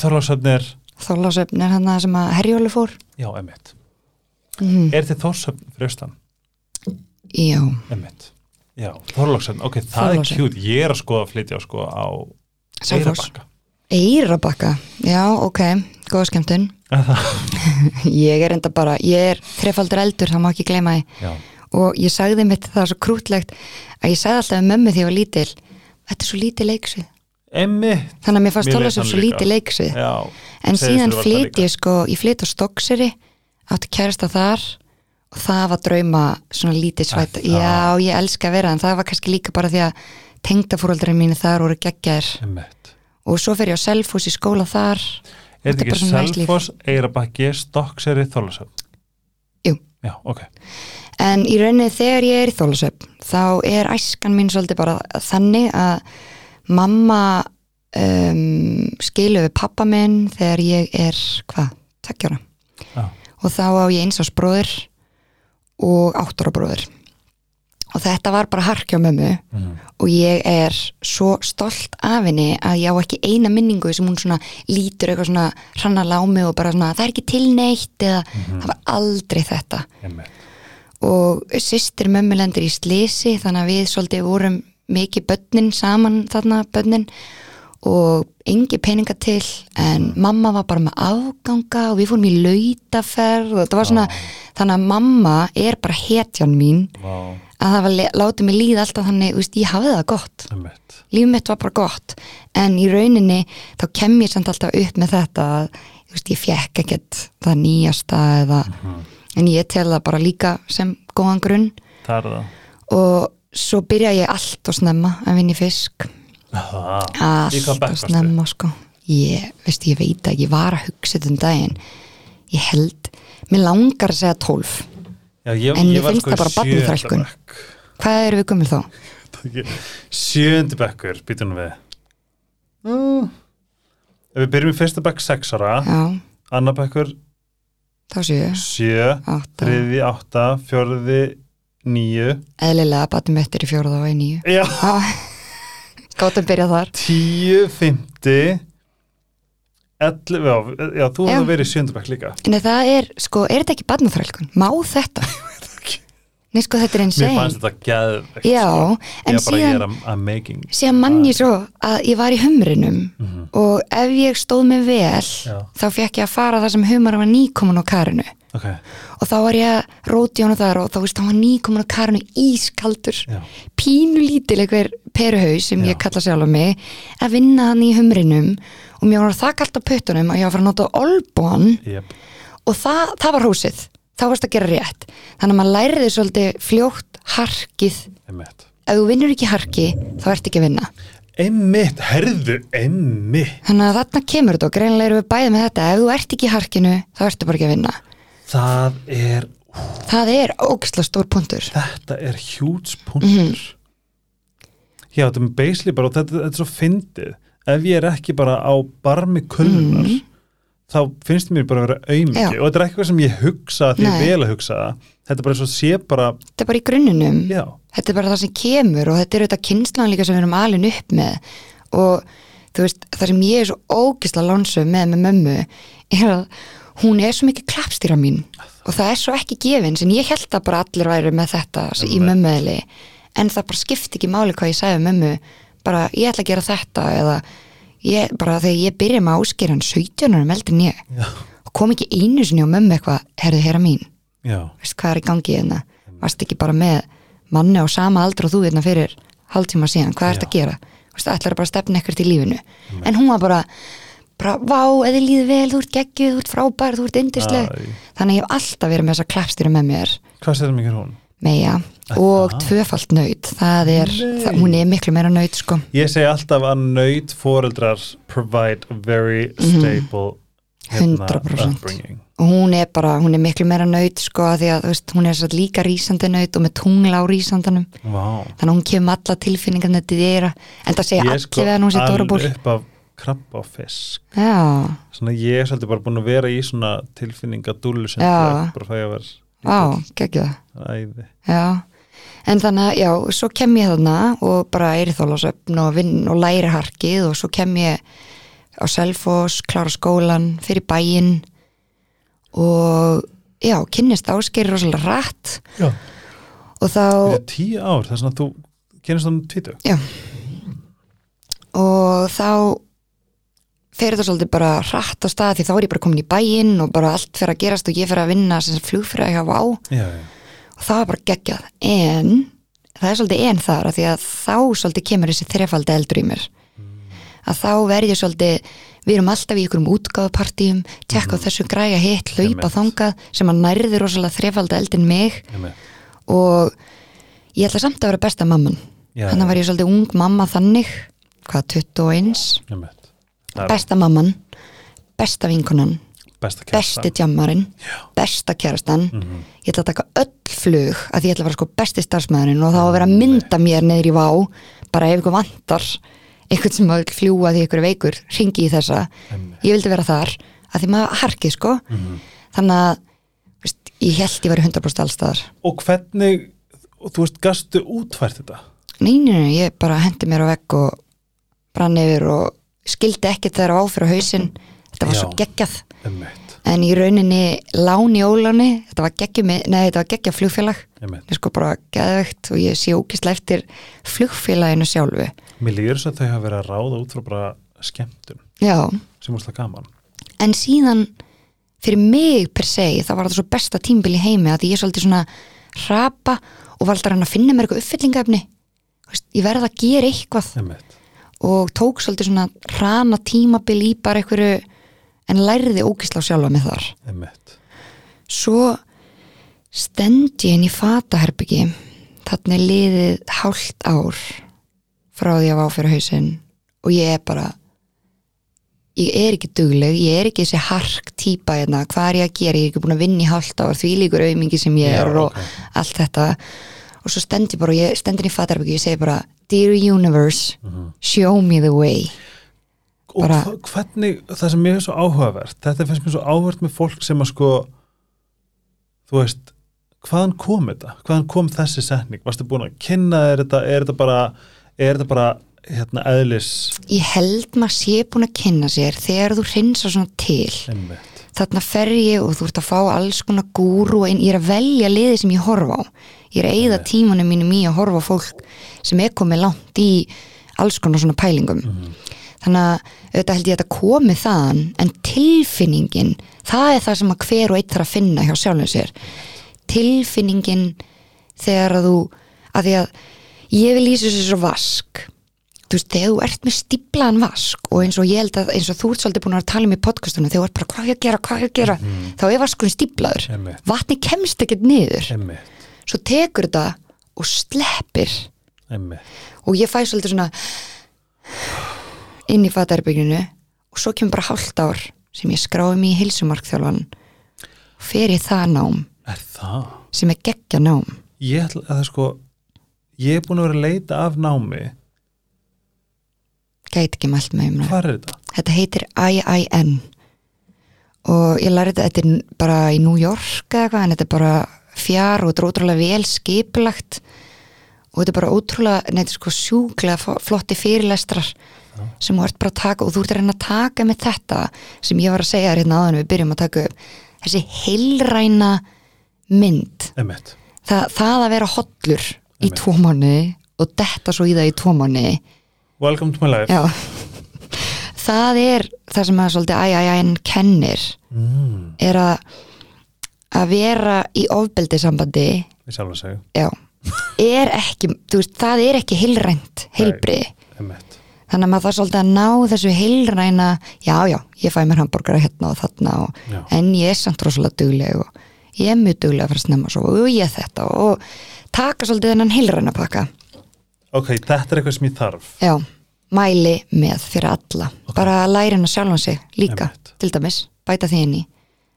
Þorlásöfn er þóllásöfn er hann að sem að Herjóli fór. Já, emitt mm. Er þið Þórsöfn fyrir austan? Já, Emitt Já, Þorlásöfn, ok, það er kjút Ég er að skoða að flytja sko á. Eyrarbakka. Eirabakka Já, ok, góða skemmtun? Ég er enda bara, ég er þrefaldur eldur, það má ekki gleyma því. Já, og ég sagði mitt það svo krútlegt að ég sagði alltaf um mömmu því ég var lítil þetta er svo lítið leiksvið emitt þannig að mér fannst leið svo, lítið leiksvið Já, en síðan þér var það flyt líka. ég sko, ég flyt á Stokkseri átti kærasta þar og það var drauma svona lítið svætt já, ég elska að vera en það var kannski líka bara því að tengdafóröldurinn mínu þar voru emitt og svo fer ég á Selfoss í skóla þar Er Þetta ekki. Selfoss, Eyrabakki, Stokkseri, Þorlásöfn? Jú. Já, ok En í rauninni þegar ég er í þólasöfn þá er æskan mín svolítið bara þannig að mamma um, skilu við pappa minn þegar ég er, hvað, tveggjára Já. og þá á ég eins ás bróður og áttára bróður og þetta var bara harkja á mömmu Mhm. og ég er svo stolt af henni að ég á ekki eina minningu sem hún svona lítur eitthvað svona hrannalega á mig og bara svona það er ekki til neitt eða það var aldrei þetta Einmitt. og sýstir mömmu lendur í slisi þannig að við svolítið vorum mikið börnin saman þarna börnin og engi peninga til en mamma var bara með afganga og við fórum í lautaferð og þetta var svona, þannig að mamma er bara hetjan mín. Vá, að það var látið mig líða alltaf þannig, veist, ég hafði það gott. Einmitt. líf mitt var bara gott. En í rauninni þá kem ég samt alltaf upp með þetta veist, ég fekk ekkert það nýjasta eða, en ég tel það bara líka sem góðan grunn. Og svo byrja ég allt og snemma að vinni fisk. Aha, allt og snemma sko. ég, veist, ég veit að ég var að hugsa þetta um daginn. Ég held, mér langar að segja 12 Já, ég, en ég, ég finnst sko það bara barnifrælkun hvað eru við gummið þá? sjöndi bekkur, býtum við. Mm. ef við byrjum í fyrsta bekk 6 ára annar bekkur 7, 3, 8, 4 Nýju Eðlilega, batum eftir í fjóruða og í nýju Já. Gáttum byrja þar. Tíu, fymti Ellu, já, já, þú hefði verið sjöndabæk líka. Nei, það er, sko, er þetta ekki badnúþrælkun? Má þetta? Nei, sko, þetta er einn Mér fannst þetta gæðvegt. Já, en bara, ég síðan, síðan mann ég svo að ég var í humrinum Mhm. og ef ég stóð mig vel, Já. þá fekk ég að fara það sem humar var nýkomin á karinu. Ok, Og þá var ég að róti honum þar og þá veist, hann var nýkomin á karinu ískaldur, já. pínu lítil einhver peruhaus sem Já. ég kalla sjálf á mig, að vinna hann í humrinum og mér var það kallt á puttunum að ég var að fara að nota olbúan Yep. og það, það var húsið þá varst að gera rétt þannig að maður læriði svolítið fljótt harkið Einmitt. ef þú vinnur ekki harki þá ert ekki að vinna Einmitt, herðu, einmitt. þannig að þarna kemur þetta og greinlega erum við bæði með þetta ef þú ert ekki í harkinu þá ertu bara ekki að vinna Það er, það er ógislega stór punktur þetta er hjúts punktur. Mhm. Já, þetta er basically bara, og þetta, þetta er svo fyndið. Ef ég er ekki bara á barmi kullunar, þá finnst mér bara að vera auðmiki. Og þetta er eitthvað sem ég hugsa því ég vel að hugsa. Þetta er bara eins og sé bara, þetta er bara í grunninum já, þetta er bara það sem kemur og þetta er auðvitað kynslan líka sem við erum alin upp með. Og þú veist, það sem ég er svo ógislega lónsum með með mömmu er að hún er svo mikið klappstýra mín. Og það er svo ekki gefin sem ég held að bara allir væri með þetta í mömmuðli en það bara skipti ekki máli hvað ég sagði mömmu. Bara ég ætla að gera þetta eða ég, bara þegar ég byrja með áskýran 17 árum eldri en ég já, og kom ekki einu sinni á mömmu eitthvað herðu herra mín, veist hvað er í gangi hérna? Varst ekki bara með manni á sama aldra og þú hérna fyrir hálftíma síðan, hvað ert að gera? Veist, ætlar bara að stefna ekkert í lífinu? En hún var bara, bara vá, eða líði vel, þú ert geggjuð, þú ert frábær þú ert indisleg, Æ. þannig að ég hef alltaf verið með þessa klappstýra með mér. Hvað sér mikið hún? Meja og tvöfalt nöyt það er, það, hún er miklu meira nöyt sko. Ég segi alltaf að nöyt foreldrar provide a very stable hérna, 100%. upbringing. hún er bara, hún er miklu meira nöyt sko að því að veist, hún er svo líka rísandi nöyt og með tungla á rísandanum. Vá. þannig að hún kemur alla tilfinningarna til þér en það segja Ég allir er sko við hann hún sé Dóra Ból alveg upp af krabba og fisk. já, Svona ég er svolítið bara búin að vera í svona tilfinningadúlu sem það bara fæði að vera á, geggju það æði. já, en þannig að já, svo kem ég þarna og bara er í þólasöfn og vinn og læri harkið og svo kem ég á Selfoss, klára skólan fyrir bæinn og já, kynnist áskeri rosalega rætt Já. og þá Það er tíu ár, það er svona að þú kynast þannig tvítu. og þá fer þetta svolítið bara hratt á stað því þá er ég bara komin í bæinn og bara allt fyrir að gerast og ég fyrir að vinna sem flugfræði hjá Vá og Já, já. það var bara geggjað en það er svolítið en þar að því að þá svolítið kemur þessi þrefaldi eldur í mér að þá verð ég svolítið við erum alltaf í ykkurum útgáðupartíum tekka á þessu græja hitt, hlaupa Einmitt. þangað sem að nærði rosalega þrefaldi eldin mig Einmitt. og ég ætla samt að vera besta mamman þannig var ég svolítið ung mamma þannig hvað 21 Einmitt. Það er besta mamman besta vinkonan, besta besti tjammarinn besta kærastan Mhm. ég ætla að taka öll flug að ég ætla að vera sko besti starfsmæðurinn og þá að vera að mynda mér neður í vá bara ef ykkur vantar einhvern sem að fljúa því ykkur er veikur ringi í þessa, Einmitt. ég vildi vera þar að því maður harkið sko Mhm. þannig að ég held ég væri 100% allstaðar og hvernig, og þú veist, gastu útfært þetta? nei, nei, nei, ég bara hendi mér á vegg og brann yfir og skildi ekkert þegar á fyrir hausinn. Þetta var Já. svo geggjað. Emmett, en í rauninni lán í óláni þetta var geggjað, geggjað flugfélag. Emmett. ég sko bara geðvegt og ég sé ógislega eftir flugfélaginu sjálfu. Mér líður þess að þau hafa verið að ráða út frá bara skemmtun, já, sem úrslega gaman. en síðan fyrir mig per se þá var þetta svo besta tímbil í heimi að ég er svolítið svona rapa og var alltaf að reyna að finna mér eitthvað uppfyllingafni ég verði að gera eitthvað. Emmett, og tók svolítið svona rana tímabil í bara einhverju en lærði ógisla á sjálfa mig þar. Emmett. svo stend ég inn í fataherbyggi þarna er liðið hálft ár frá því að vá fyrir hausinn og ég er bara ég er ekki dugleg, ég er ekki þessi hark típa hérna, hvað er ég að gera? Ég er ekki búin að vinna í hálft ár, því líkur aumingi sem ég Já, er og ok. allt þetta. Og svo stend ég bara, og ég stend inn í fataherbyggi og ég segi bara, dear universe show me the way Og Bara- hvernig, það sem mér er svo áhugavert, þetta finnst mér svo áhugavert með fólk sem að sko, þú veist, hvaðan kom þetta? Hvaðan kom þessi setning? Varstu búin að kynna þér þetta? Er þetta bara, er þetta bara, hérna, eðlis? ég held maður sé búin að kynna sér þegar þú hreinsar svona til Emmett, þarna fer ég og þú ert að fá alls konar gúru en ég er að velja liði sem ég horfa á. Ég er að eyða tímanum mínum í að horfa á fólk sem er komið langt í alls konar svona pælingum. Þannig að auðvitað held ég að þetta komi þaðan en tilfinningin það er það sem að hver og eitt þarf að finna hjá sjálfum sér. Tilfinningin þegar að þú að því að ég vil lýsa þessu svo vask þú veist, þegar þú ert með stíplaðan vask og eins og ég held að eins og þú ert svolítið búin að tala um í podcastunum þegar þú ert bara hvað ég að gera, hvað ég að gera þá er vaskurinn stíplaður, Einmitt. vatni kemst ekkert niður emmett, svo tekur þetta og sleppir emmett. og ég fæ svolítið svona inn í fataherbygginu og svo kemur bara hálft ár sem ég skráði mig í hilsumarkþjálfan og fer ég það nám Er það? sem er geggja nám Ég ætla sko, ég er búin að vera að leita af námi. Gæti ekki mælt með um það Hvað er þetta? þetta heitir IIN og ég lærði þetta þetta er bara í New York eða eitthvað en þetta er bara fjár og þetta er ótrúlega vel skipulagt. Og þetta er bara ótrúlega neitt sko sjúklega flotti fyrirlestrar sem þú ert bara að taka og þú ert að reyna að taka með þetta sem ég var að segja hérna áðan við byrjum að taka þessi heilræna mynd. Emmett. það, að vera hollur í tvo mánuði og detta svo í það í tvo mánuði Welcome to my life. Já, það er það sem að svolítið æjæjæn kennir. Mm, er að að vera í ofbeldi sambandi við sjálf að segja. er ekki þú veist, það er ekki heilrænt heilbriði, Emmett. þannig að maður það svolítið að ná þessu heilræna já, já, ég fæ mér hambúrgara hérna og þarna og, en ég er samt rosalega dugleg og ég er mjög dugleg að fara að snemma svo og ég þetta og taka svolítið þennan heilræna pakka Ok, þetta er eitthvað sem ég þarf. Já, mæli með fyrir alla. Bara að læra hennar sjálfan sig líka Einmitt. til dæmis, bæta því inn í.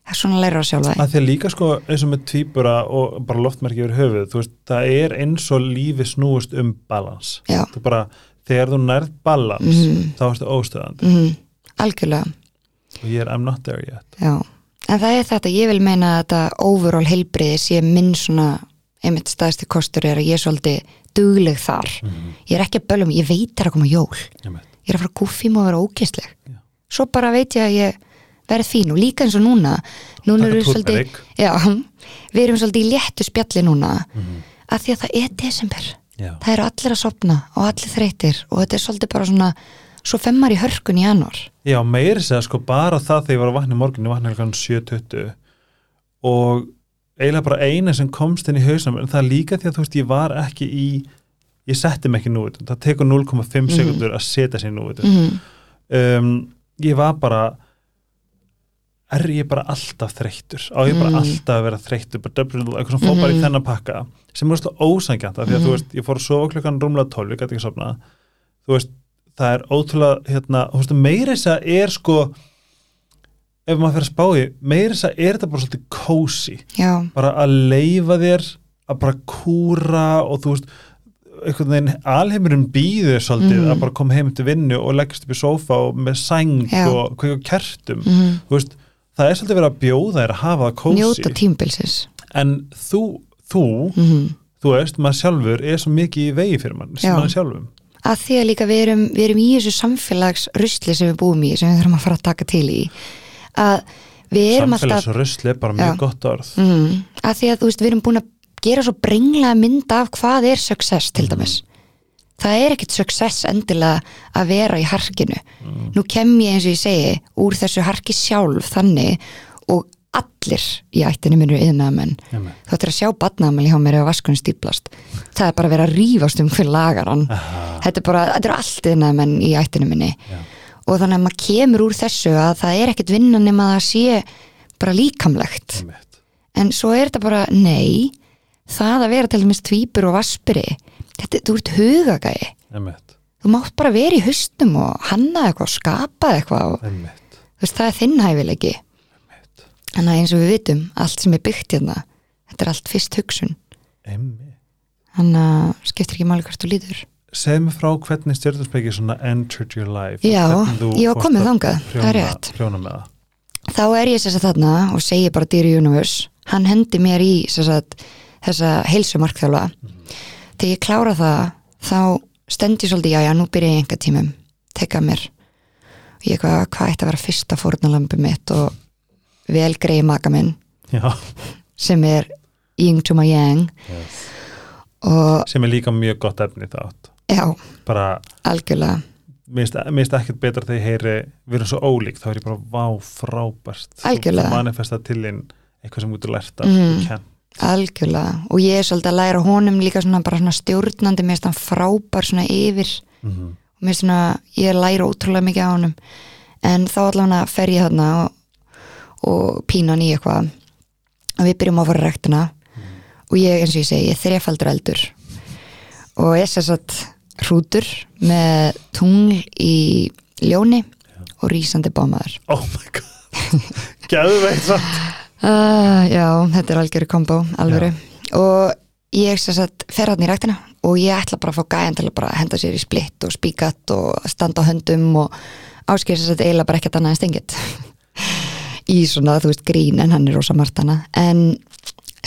Það er svona að læra að sjálfa þig. Að því að líka sko eins og með tvíbura og bara loftmerki yfir höfuð, þú veist, það er eins og lífi snúist um balans. Þú bara, þegar þú nærð balans þá ertu óstöðandi. Mm, algjörlega, og ég er I'm not there yet. Já. En það er þetta, ég vil meina að þetta overall heilbriði sé minn svona einmitt staðsti kostur er að ég svolítið dugleg þar, ég er ekki að bölum ég veit er að koma jól, Einmitt. ég er að fara kúfím og vera ógeðsleg. Já. svo bara veit ég að ég verð fín og líka eins og núna núna við svolítið já, við erum svolítið í léttu spjalli núna að því að það er desember. Já. það eru allir að sopna og allir þreytir og þetta er svolítið bara svona svo femmar í hörkun í janúar. Já, meiri segja sko bara það þegar ég var að vakna morgun, ég vakna hérna 7.20 og eiginlega bara eina sem komst inn í hausnum en það er líka því að þú veist, ég var ekki í ég setti mig ekki nú það tekur 0,5 sekundur að setja sér nú mm. um, ég var bara er ég bara alltaf þreyttur á ég bara Mm. alltaf að vera þreyttur bara döfnir, eitthvað sem fór bara í Mhm. þennan pakka sem er svona ósangjant af því að Mhm. þú veist, ég fór að sofa klukkan rúmlega 12 ég gæti ekki sofna þú veist, það er ótrúlega hérna, meiri þess að er sko ef maður fyrir að spá í meiri þess að er þetta bara svolítið kósi bara að leifa þér að bara kúra og þú veist einhvern veginn alheimurinn býður svolítið Mhm. að bara koma heim til vinnu og leggast upp í sófa og með sæng Já. og kveika kertum. Mm. veist, það er svolítið verið að bjóða þér að hafa það kósi njóta tímbilsis en þú, þú mm þú veist, maður sjálfur er svo mikið í vegi fyrir mann, sem maður sjálfum. Að því að líka við erum, við erum í þessu samfélagsrusli sem við búum í sem við þurfum að fara að taka til í að við erum alltaf samfélagsrusli er bara mjög Já. gott orð. Mm, að því að þú veist, við erum búin að gera svo brenglega mynda af hvað er success til dæmis. Það er ekkit success endilega að vera í harkinu. Nú kem ég eins og ég segi úr þessu harki sjálf þannig og allir í ættinu minnur yðnaðamenn þú ættir að sjá badnaðamæli hjá mér ef vaskunni stíplast það er bara að vera að rífast um hver lagaran þetta er bara, þetta er allt yðnaðamenn í ættinu minni. Já. Og þannig að maður kemur úr þessu að það er ekkit vinna nema að það sé bara líkamlegt. Einmitt. en svo er þetta bara, nei það að vera til dæmis tvípur og vaspiri þetta, þú ert hugagæi. Einmitt. þú mátt bara vera í haustum og hanna eitthvað og skapa eitthvað og veist, það er þinn hæfileiki. Einmitt. þannig að eins og við vitum, allt sem er byggt hérna þetta er allt fyrst hugsun. Þannig að skiptir ekki máli hvert þú líður segð mér frá hvernig stjórnarspeki svona entered your life Já, ég var að þangað, það er rétt. prjóna með það. Þá er ég sér að þarna og segi bara Dear Universe. Hann hendi mér í sér að, þessa heilsumarkþjóla þegar ég klára það þá stend ég svolítið, já já, nú byrja ég enga tímum teka mér. Og ég eitthvað, hvað ætti að vera fyrsta fórnalambi mitt og vel greið maka minn? Já, sem er Ying to my Yang. Yes. og sem er líka mjög gott efni þátt já, bara, algjörlega. Finnst ekkert betra þegar ég heyri við erum svo ólík, þá er ég bara vá, frábært. Algjörlega. þú manifesta til þín eitthvað sem út er lært af mm. algjörlega. Og ég er svolítið að læra honum líka svona bara svona stjórnandi mér finnst hann frábær svona yfir. Mm -hmm. og mér finnst svona, ég læra ótrúlega mikið á honum. En þá allavega fer ég þarna og, og pína hann í eitthvað. Og við byrjum á að fara rektina og ég eins og ég segi, ég er þrefaldur eldur og ég sér satt hrútur með tungl í ljóni og rísandi bámaður oh my god. Gæðveitt samt. Uh, já, þetta er algjöru kombo alvöru. Og ég sér satt fer hann í rektina og ég ætla bara að fá gæjan til að henda sér í splitt og spíkat og standa á höndum og áskýr sér satt eiginlega bara ekkert annað en stengið í svona, þú veist, grín en hann er rosa martana en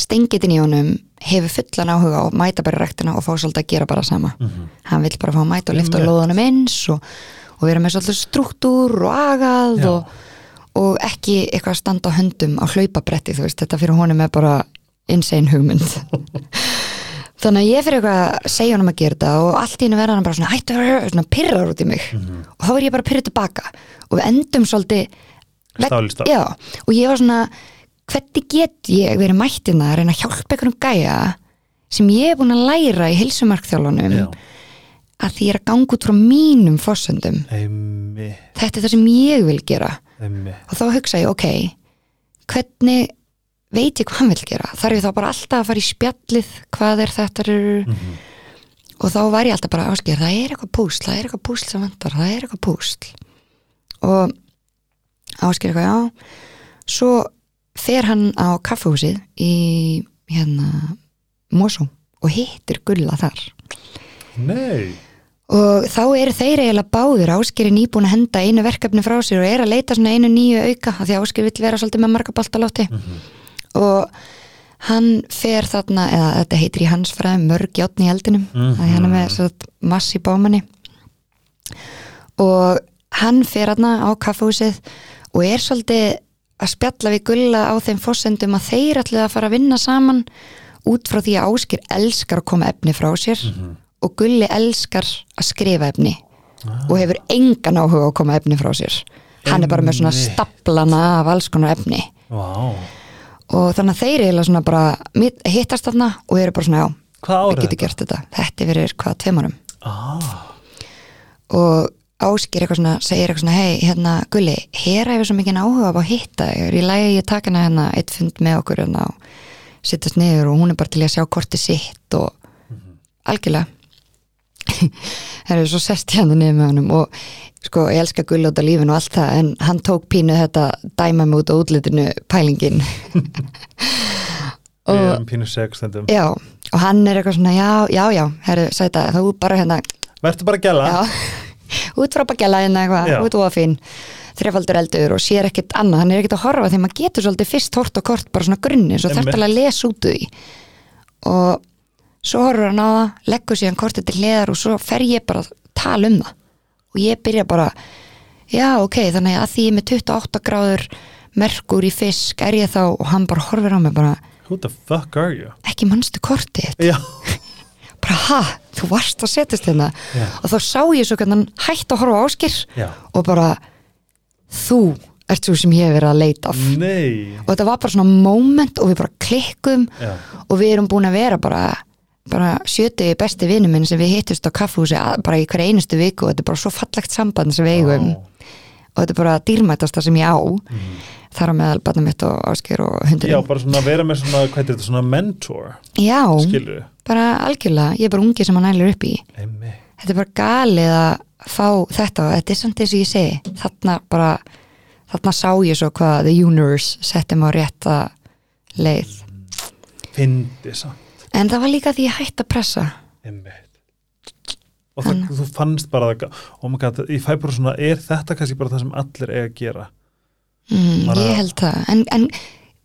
stengitin í honum hefur fullan áhuga að mæta bara rektina og fá svolítið að gera bara sama Mhm. hann vill bara fá að mæta og lifta Einmitt. lóðanum eins og, og vera með svolítið struktúr og agað og, og ekki eitthvað að standa á höndum á hlaupabretti, þú veist, þetta fyrir honum er bara insane hugmynd þannig að ég fyrir eitthvað að segja honum að gera þetta og allt í hennu verða hann bara svona hættu, svona pyrrar út í mig Mhm. og þá er ég bara að pyrra tilbaka og við endum svolítið Stál í stál. Já, og ég var svona hvernig get ég verið mættina að reyna að hjálpa einhverjum gæja sem ég er búin að læra í heilsumarkþjálunum Já. að því ég er að ganga út frá mínum fórsöndum þetta er það sem ég vil gera. Einmitt. Og þá hugsa ég, ok hvernig veit ég hvað hann vil gera? Þarf ég þá bara alltaf að fara í spjallið hvað er þetta er Mhm. og þá var ég alltaf bara ásker það er eitthvað púsl, það er eitthvað púsl sem vantar það er eitthvað púsl. Og ásker eitthvað, já. Svo fer hann á kaffehúsið í hérna Mosó og hittir Gulla þar. Nei, og þá eru þeir eiginlega báðir. Áskeri nýbúin að henda einu verkefni frá sér og er að leita svona einu nýju auka af því að áskeri vill vera svolítið með marga boltalótti og hann fer þarna, eða þetta heitir í hans fræði mörg játn í eldinum Mhm. að hann er með svo massi bámanni og hann fer þarna á kaffehúsið og er svolítið að spjalla við gulla á þeim fórsendum að þeir ætli að fara að vinna saman út frá því að Áskir elskar að koma efni frá sér og Gulli elskar að skrifa efni og hefur engan áhuga að koma efni frá sér. Hann er bara með svona staplana af alls konar efni. Vá. Og þannig að þeir eiginlega svona bara hittast þarna og eru bara svona já, við getum gert þetta. Þetta er verið hvað tveimarum Ah, og Áskir eitthvað svona, segir eitthvað svona hei, hérna Gulli, hér hefur svo mikið áhuga á að hitta í lagi að ég taka hana hérna eitt fund með okkur hérna og sittast niður og hún er bara til að sjá korti sitt og algjörlega. Það er svo sest hérna niður með honum og sko, ég elska Gulli út á lífinu og allt það en hann tók pínu þetta dæma mig út á útlitinu pælingin. Við erum pínu stundum já, og hann er eitthvað svona já, já, já, herru, sæta, þá bara hérna Vertu bara að gæla. Já, út frá bakjala Já. eitthvað, út og fín. Þrefaldur eldur og sér ekkert annað, hann er ekkert að horfa því maður getur svolítið fyrst hort og kort bara svona grunni svo þarf alveg að lesa út úr því. Og svo horfur hann á það leggur síðan kortið til hliðar og svo fer ég bara að tala um það. Og ég byrja bara já ok, þannig að því ég er með 28 gráður merkur í fisk er ég þá? Og hann bara horfir á mig bara who the fuck are you? ekki mannstu kortið þitt?" Já, bara ha, þú varst að setjast Já. og þá sá ég svo hann hætti að horfa áskir já, og bara þú ert svo sem ég hef verið að leita af. Nei. Og þetta var bara svona moment og við bara klikkum Já, og við erum búin að vera bara bara sjöti besti vinnu minn sem við hittust á kaffhúsi bara í hverja einustu viku og þetta er bara svo fallegt samband sem við eigum. Og þetta er bara dýrmætasta sem ég á þar á meðal barnum mitt og ásker og já, hundurinn bara svona að vera með svona, hvað er þetta, svona mentor já, skilur bara algjörlega, ég er bara ungi sem hann ælir upp í. Einmi. þetta er bara galið að fá þetta og þetta er samt eins og ég segi. Þarna bara, þarna sá ég svo hvað the universe setti mig á rétta leið. Fyndi samt. En það var líka því ég hætti að pressa. Einmitt. og það, þú fannst bara það, oh my god, ég fæ bara svona er þetta kannski bara það sem allir eiga að gera mm, ég held það. En, en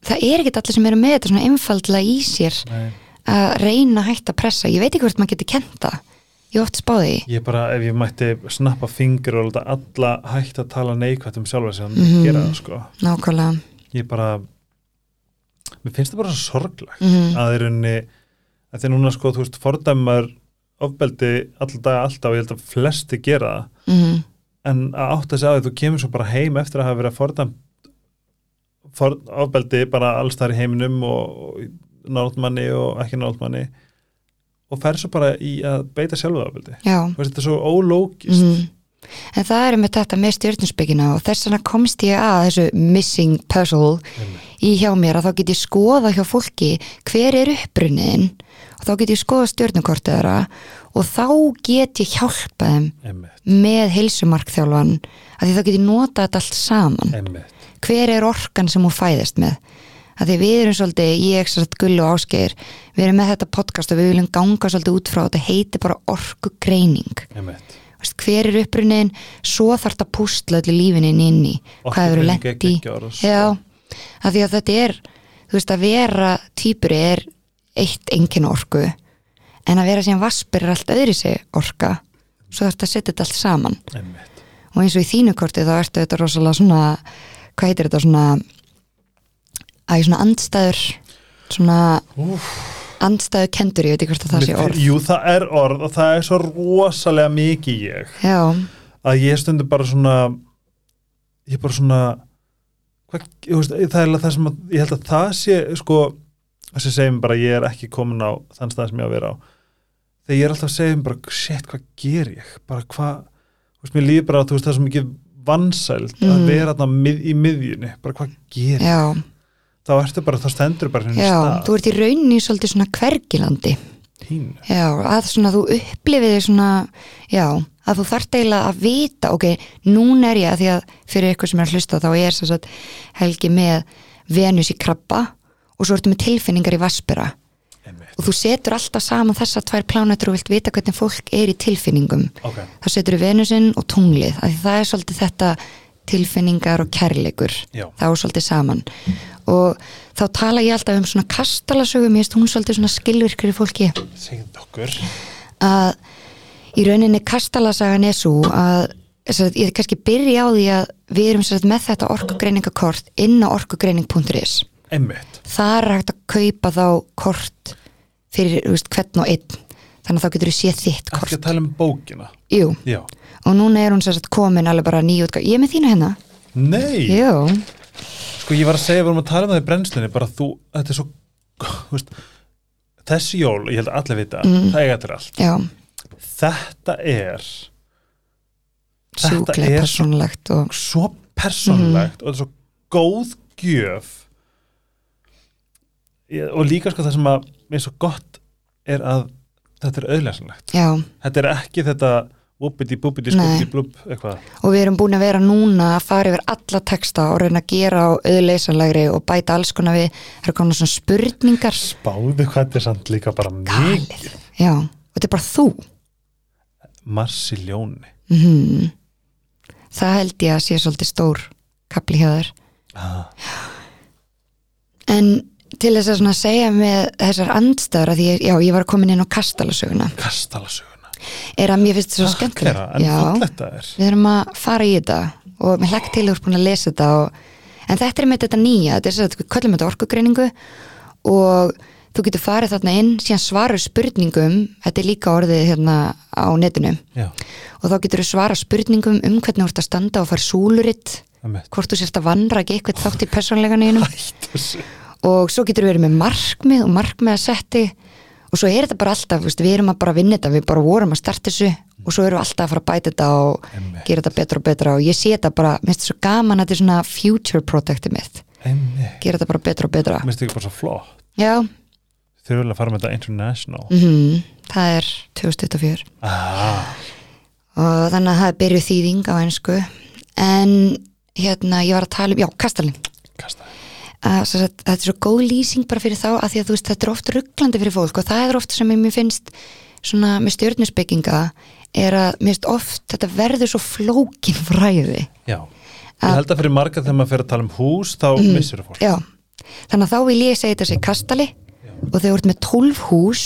það er ekkert allir sem eru með þetta svona einfaldlega í sér Nei. að reyna að hætta að pressa. Ég veit ekki hvort maður getur kenta ég oft spáði ég bara, ef ég mætti snappa fingur og alla hægt að tala neikvægt um sjálfa þannig Mhm. að gera það sko. Nákvæmlega. Ég bara mér finnst það bara svo sorglegt mm, að þeir unni að þeir núna sko, þú veist, fordæmar ofbeldi alltaf alltaf ég held að flesti gera það. Mm, en að átta sig á því þú kemur svo bara heim eftir að hafa verið að fordæm for, ofbeldi bara alls þar í heiminum og, náttmanni og ekki náttmanni og fer svo bara í að beita Þú veist, þetta er svo ólógist. Mm. en það er með þetta með stjórnusbyggina og þess vegna komst ég að þessu missing puzzle í hjá mér að þá get ég skoða hjá fólki hver er upprunnin og þá get ég skoða stjórnukortið þeirra og þá get ég hjálpa þeim einmitt, með heilsumarkþjálfan að því þá get ég nota þetta allt saman. Einmitt hver er orkan sem hún fæðist með? Að því við erum svolítið, ég svolítið gull og áskeir, við erum með þetta podcast og við viljum ganga svolítið út frá þetta heitir bara orkugreining. Hver er upprunnin, svo þarf þetta að pústla öllu lífinin inn í hvað er sko. já, að því að þetta er þú veist að vera týpuri er eitt engin orku en að vera síðan vaspir er allt öðri sig orka, svo þarf þetta að setja þetta allt saman. Einmitt, og eins og í þínu korti þá ertu þetta rosalega svona hvað heitir þetta svona að ég svona andstæður svona Úff. andstæðu kendur, ég veit ekki hvort að það sé orð. Jú það er orð og það er svo rosalega mikið ég. Já, að ég stundur bara svona ég bara svona hvað, veist, það er það sem að, ég held að það sé sko þessi segjum bara ég er ekki komin á þann stað sem ég á að vera á. Þegar ég er alltaf að segja um bara shit hvað ger ég? Bara hvað, mér líður bara þú veist það er svo mikið vansæld að Mm. vera þarna mið, í miðjunni. Bara hvað ger ég, já, þá ertu bara þá stendur bara henni já stað. þú ert í rauninni svolítið svona hvergilandi. Pínu. Já, að svona þú upplifið þig svona, já, að þú þarft eiginlega að vita, ok, núna er ég að því að fyrir ykkur sem er að hlusta þá er þess að helgi með Venus í krabba og svo ertu með tilfinningar í vaspera Einmitt. og þú setur alltaf saman þessar tvær plánetur og vilt vita hvernig fólk er í tilfinningum. Ok, þá setur þú Venusinn og tunglið af því það er svolítið þetta tilfinningar og kærleikur. Já. þá er svolítið saman. Og þá tala ég alltaf um svona kastalasögum ég veist hún svolítið svona skilvirkri fólki. Að í rauninni kastalasagan er svo að ég kannski byrja á því að við erum með þetta orkugreiningakort inn á orkugreining.is einmitt, þar er hægt að kaupa þá kort fyrir veist, hvern og einn. Þannig að þá getur þú séð þitt kort að tala um bókina. Jú, já, og núna er hún sagt komin alveg bara nýjútgáð, ég er með þína hérna. Nei. Jú, Sko ég var að segja, við vorum að tala um það í brennslunni bara þú, þetta er svo veist, þessi jól, ég held að allir vita Mm. það eiga til allt. Já, þetta er Þetta sjúklega er svo- persónulegt og svo persónlegt Mhm. og þetta er svo góð gjöf og líka sko það sem að mér er svo gott er að þetta er auðlæsanlegt þetta er ekki þetta boopity Nei. skúpti blúb og við erum búin að vera núna að fara yfir alla texta og reyna að gera á auðleysanlegri og bæta alls konar við, það eru konar svona spurningar. Spáðu hvað þetta er samt líka bara mikið. Já, og þetta er bara þú. Marsiljóni. Mm það held ég að sé svolítið stór kapli hjá þér. Ah, en til þess að segja með þessar andstæður að ég- já, ég var komin inn á kastalasöguna. Kastalasöguna. Er að mér finnst þetta svo skemmtilegt. Er. Við erum að fara í þetta og mér hlekk til þú ert búin að lesa þetta og, en þetta er með þetta nýja þetta er svo að við köllum þetta orkugreiningu og þú getur farið þarna inn síðan svarur spurningum þetta er líka orðið hérna á netinu. Já, og þá getur þú svara spurningum um hvernig þú ert að standa og fara súluritt hvort þú sérst að vandra ekki eitthvað þátt í persónlegan einum þessu og svo getur við verið með markmið og markmið að setti og svo er þetta bara alltaf, við erum að bara vinna þetta við bara vorum að starta þessu og svo erum við alltaf að fara að bæta þetta og Einmitt. gera þetta betra og betra. Og ég sé þetta bara, mér finnst þetta svo gaman að þetta er svona future protective mitt, emmitt gera þetta bara betra og betra. Mér finnst ekki bara svo flott. Já, þau vilja fara með þetta international. Mm það er 2024 ah, og þannig að það er byrjuð þýðing á einsku en hérna ég var að tala um, já, kastalinn. Kasta að þetta er svo góð lýsing bara fyrir þá að því að þú veist þetta er oft rugglandi fyrir fólk og það er oft sem mér finnst svona með stjórnusbygginga er að mér finnst oft þetta verður svo flókin fræði. Já, ég held að fyrir marga þegar maður fyrir að tala um hús þá mm. missur fólk. Já, þannig að þá vil ég segja þetta sé kastali og þegar þú ert með 12 hús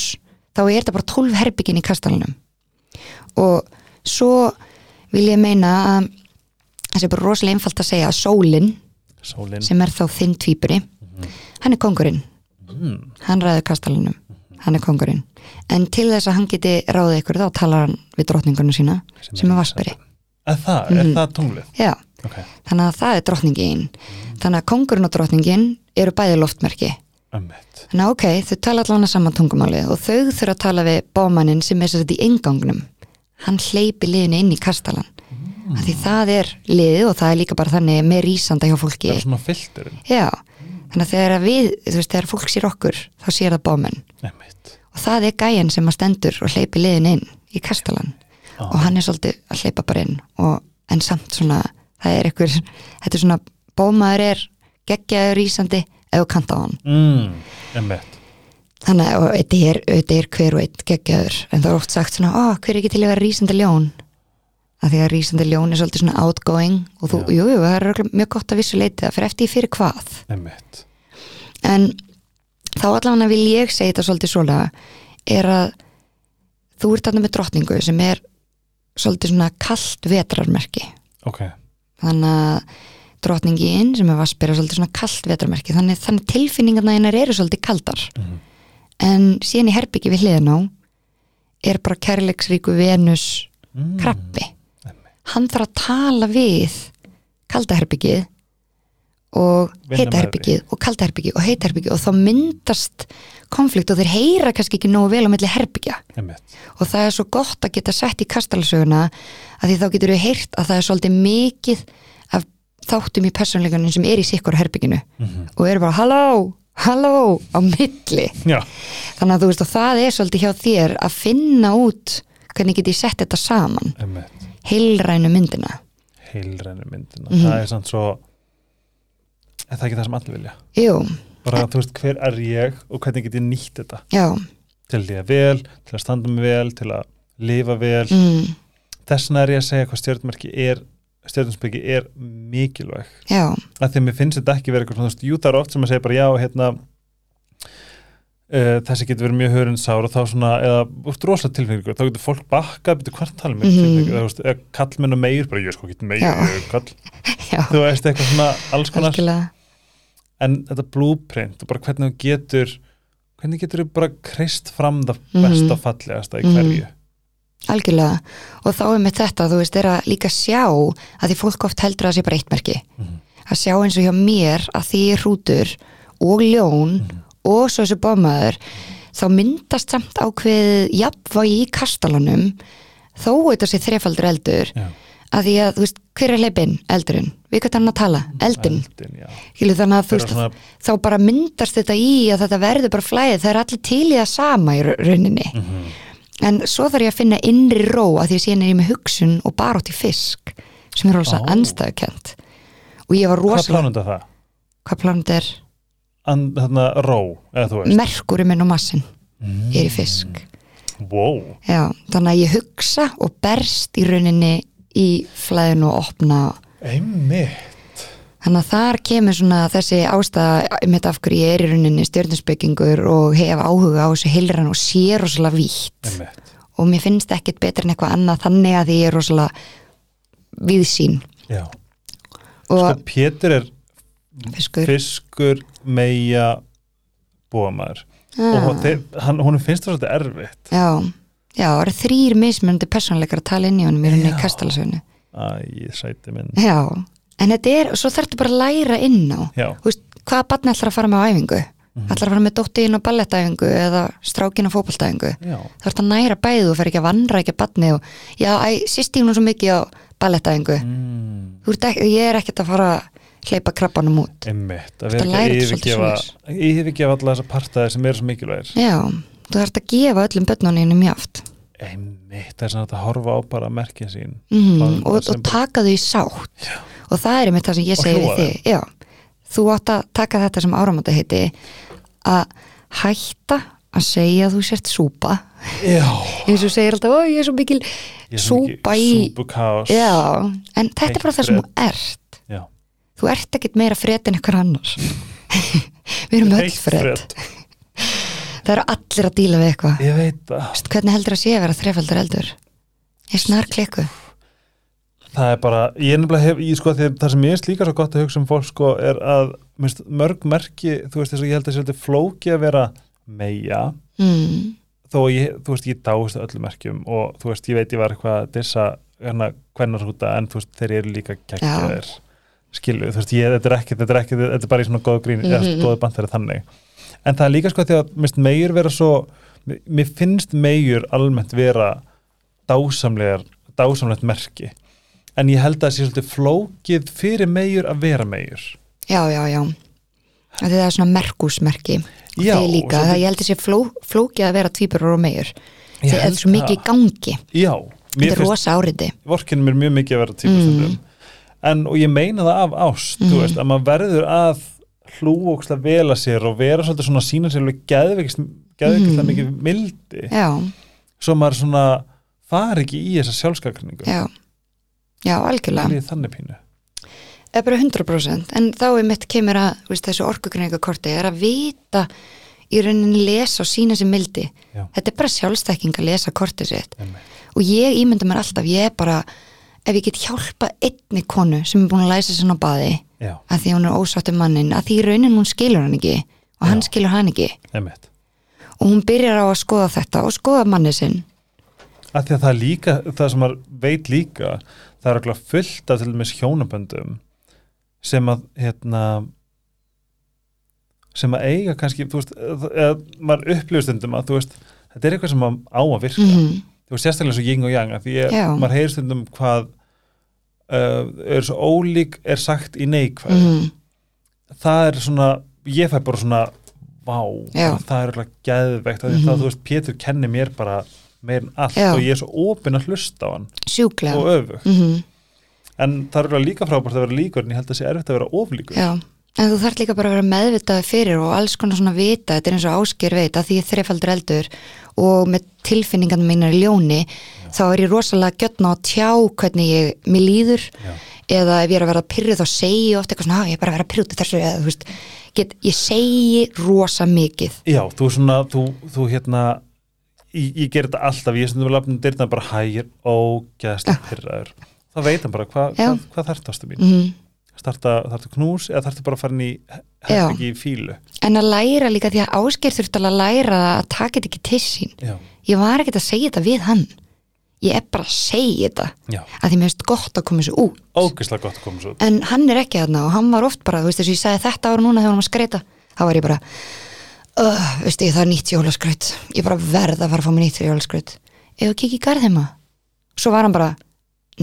þá er þetta bara 12 herbyggin í kastalinum og svo vil ég meina að það sé bara rosalega einfalt að segja að sólin sólin. sem er þá þinn tvíburi. Hann er kongurinn mm. hann ræður kastalinum, hann er kongurinn en til þess að hann geti ráðið ykkur þá talar hann við drottningunum sína sem, er vasperi að það, er það tunglið? Já, ok, þannig að það er drottningin þannig að kongurinn og drottningin eru bæði loftmerki. Þannig að ok, þau tala allan að saman tungumáli og þau þurfa að tala við bómannin sem er sér þetta í engangnum hann hleypi liðinu inn í kastalan mm. því það er liðið og það er líka bara þannig með rísanda hjá fólki það er svona já, þannig að þegar við þú veist, þegar fólk sér okkur, þá sér það emmitt og það er gæjan sem að stendur og hleypi liðin inn í kastalan Ah. og hann er svolítið að hleypa bara inn og, en samt svona það er einhver, þetta er svona bómaður er geggjaður rísandi ef þú kanta á hann mm. þannig að þetta er, er hver og eitt geggjaður en það er oft sagt svona, ó, hver er ekki til að vera rísandi ljón að því að rísandi ljón er svolítið svona outgoing og þú, Já. jú, það er mjög gott að vissu leiti það fyrir eftir fyrir hvað emmitt en þá allavega vil ég segja þetta svolítið svona er að þú ert þarna með drottningu sem er svolítið svona kallt vetrarmerki ok, þannig að drottningin sem er vaspir er svolítið svona kallt vetrarmerki þannig, þannig tilfinningarna einar eru svolítið kaldar Mhm. en síðan í herbyggi við hliðin á er bara kærleiksríku Venus mm. krabbi Einmitt. Hann þarf að tala við kaldaherbyggið og heitaherbyggið og kaldaherbyggið og heitaherbyggið og þá myndast konflikt og þeir heyra kannski ekki nógu vel á milli herbyggja og það er svo gott að geta sett í kastalasöguna að því þá getur við heyrt að það er svolítið mikið af þáttum í persónleikunum sem er í sikkur herbygginu Mhm. og eru bara halló, halló á milli. Já, þannig að þú veist og það er svolítið hjá þér að finna út hvernig get ég sett þetta saman. Emmitt heilrænu myndina. Heilrænu myndina. Mhm. það er samt svo er það ekki það sem allir vilja? Jú, bara að þú veist hver er ég og hvernig get ég nýtt þetta? Já, til að líða vel, til að standa mig vel til að lifa vel. Mm, þess vegna er ég að segja hvað stjórnmerki er stjórnmerki er mikilvæg. Já, að því að mér finnst þetta ekki verið eitthvað svona, þú veist, jú það er oft sem að segja bara já hérna uh, þessi getur verið mjög hörundsár og þá svona, eða úr rosalega tilfengur þá getur fólk bakkað, betur hvert talum mm. -hmm. eða, þú veist, eða kallmenn og meir bara ég sko getur meir, kall já, þú veist eitthvað svona alls konar algjörlega en þetta blueprint og bara hvernig þú getur hvernig getur þú bara kreist fram það Mhm. besta og fallegasta í Mhm. hverju algjörlega og þá er með þetta, þú veist, er að líka sjá að því fólk oft heldur að það sé bara eitt merki Mhm. að sjá eins og hjá mér að því hrútur og ljón. Og svo þessu bómaður þá myndast samt ákveð jafnvægi í kastalanum þó þetta sé þrefaldur eldur Já. að því að, þú veist, hver er leipinn eldurinn, við hvað hann að tala, eldin Eldin. Skilu, þannig að þú veist, svona, þá bara myndast þetta í að þetta verður bara flæðið, það er allir til í það sama í ra- rauninni Mhm. en svo þarf ég að finna innri ró að því að síðan er ég með hugsun og bara átt í fisk sem er alveg Ó. anstæðukent og ég var hvað rosalega plánunda það? hvað plánund er An, þarna ró, eða þú veist. Merkuri minn og massin mm. er í fisk. Wow. Já, þannig að ég hugsa og berst í rauninni í flæðinu og opna. Einmitt. Þannig að þar kemur svona þessi ástæða mitt af hverju ég er í rauninni stjórnusbyggingur og hef áhuga á þessu heilran og sé rosalega vítt. Einmitt, og mér finnst ekkit betur en eitthvað annað þannig að ég er rosalega viðsýn já. Og sko, Pétur er fiskur. Fiskur, meia búamaður og ah, þeir, hann, hún finnst það svolítið erfitt. Já, já, það eru þrýr mismunandi persónleikar að tala inn í honum í rauninni kastalasögnu Æ, sæti minn. Já, en þetta er, svo þarftu bara að læra inn á. Já, Þú veist, hvaða barni ætlar að fara með á æfingu? Mhm. ætlar að fara með dóttiðin á ballettæfingu eða strákin á fótboltæfingu? Já, þú ert að næra bæðu og fer ekki að vandra ekki að barni og já, æ, sýst ég nú svo mikið á ballettæfingu. Mm, Þú ekki, ég er ekkert að fara hleypa krabbanum út. Einmitt að vera ekki að yfirgefa alla þessa partaði sem eru svo mikilvægir. Já, þú ert að gefa öllum börnuninu mjöft einmitt, það er svona að horfa á bara merkin sín. Mm Bara- og, og taka þau í sátt. Og það er einmitt það sem ég segi við þig. já, þú átt að taka þetta sem áramönda heiti að hætta að segja að þú sért súpa. Já, eins og segir alltaf, ó ég er svo mikil súpa í súpukás já, en þetta er bara það sem þú ert. já, þú ert ekkit meira fred en eitthvað annars við erum öll fred það eru allir að díla við eitthvað. Ég veit það. Hvernig heldur að sé að vera þrefaldur eldur? Ég snar klikku. Það er bara, ég nefnilega hef, ég sko það sem ég er líka svo gott að hugsa um fólk sko er að minnst, mörg merki, þú veist þess að ég held að svolítið flóki að vera meja mm. þó ég, þú veist, ég dáist að öllum merkjum og þú veist, ég veit ég var eitthvað að dissa hvernar húta en þú veist, þeir eru líka geggjaðir skilu, þú veist, ég, þetta er ekki, þetta er ekki þetta er bara í svona góðu grín, mm Mhm. -hmm. góðu bandari þannig, en það er líka sko því að minnst megjur vera svo mér- mér finnst megjur almennt vera dásamlegar dásamlegt merki. En ég held að það sé svolítið flókið fyrir megjur að vera megjur já, já, já. Það er svona merkusmerki Já, þeir líka, svolítið- það ég held að sé fló, flókið að vera tvíburur og þeir held er svo mikið það. gangi. Já, þetta mér er rosa áriti. vorkinum er mjög mikið að vera típastundum en og ég meina það af ást þú Mhm. veist, að maður verður að hlúókslega vel að sér og vera svolítið svona sína sér alveg geðveikist geðveikist Mhm. mikið mildi. Já, svo maður svona fari ekki í þessa sjálfskakningu já. Já, algjörlega. Þannig pínu? Það er bara 100% en þá er mitt kemur að veist, þessu orkugreiningakorti er að vita í rauninni lesa og sína sér mildi. Já. þetta er bara sjálfstækking að lesa kortið sitt. Einmitt. og ég ímynda mér alltaf, ég er bara ef ég get hjálpa einni konu sem er búin að læsa sinna á baði já, að því hún er ósátt um mannin, að því í rauninni hún skilur hann ekki og hann Já. skilur hann ekki. Emitt og hún byrjar á að skoða þetta og skoða manni sinn. Að því að það líka, það sem maður veit líka það er okkur fullt af til dæmis hjónaböndum sem að hérna sem að eiga kannski þú veist, eða maður upplifur stundum að þú veist, þetta er eitthvað sem að á að virka. Mm þú veist, sérstaklega svo yin og yang að því Já. maður heyrir stundum hvað uh, er svo ólík er sagt í neikvæð -hmm. það er svona, ég fæ bara svona vá, Já. það er eitthvað geðveikt, mm Mhm. það, þú veist, Pétur kenni mér bara meir en allt Já. og ég er svo opinn að hlusta á hann sjúklega og öfugt, mm en það er alveg líka frábært að vera líkur en ég held að það sé erfitt að vera oflíkur Já, en þú þarf líka bara að vera meðvitað fyrir og alls konar svona vita, þetta er eins og ásker veit að því ég er þreifaldur eldur og með tilfinningarna mínar í ljóni þá er ég rosalega gjötna að tjá hvernig ég, mér líður. Já. eða ef ég er að vera pyrruð þá segi ég oft eitthvað svona, "Ha, ég er bara að vera pyrruð til þessu eða þú veist, get, ég segi rosa mikið. Já, þú svona, þú, þú hérna ég, ég ger þetta alltaf, ég er stundum að lafna dyrna bara hægir ógeðslega pyrraður þá veit hann bara, hva, Já. hvað, hvað þarftastu mín? Mm starta, þarftu knús eða þarftu bara að fara inn í herbyggi fílu en að læra líka því að ásker þurft alveg að læra að taka þetta ekki til sín. Já, ég var ekkert að segja þetta við hann. Ég er bara að segja þetta. Já, að því mér finnst gott að koma þessu út. Ógeðslega gott að koma svo út. en hann er ekki þarna og hann var oft bara þú veist þess að ég sagði þetta ára núna þegar hann var að skreita þá var ég bara uh, veistu ég það er nýtt jólaskraut. Ég bara verð að fara að fá mér nýtt jólaskraut. Þú kikið í garðheima svo var hann bara,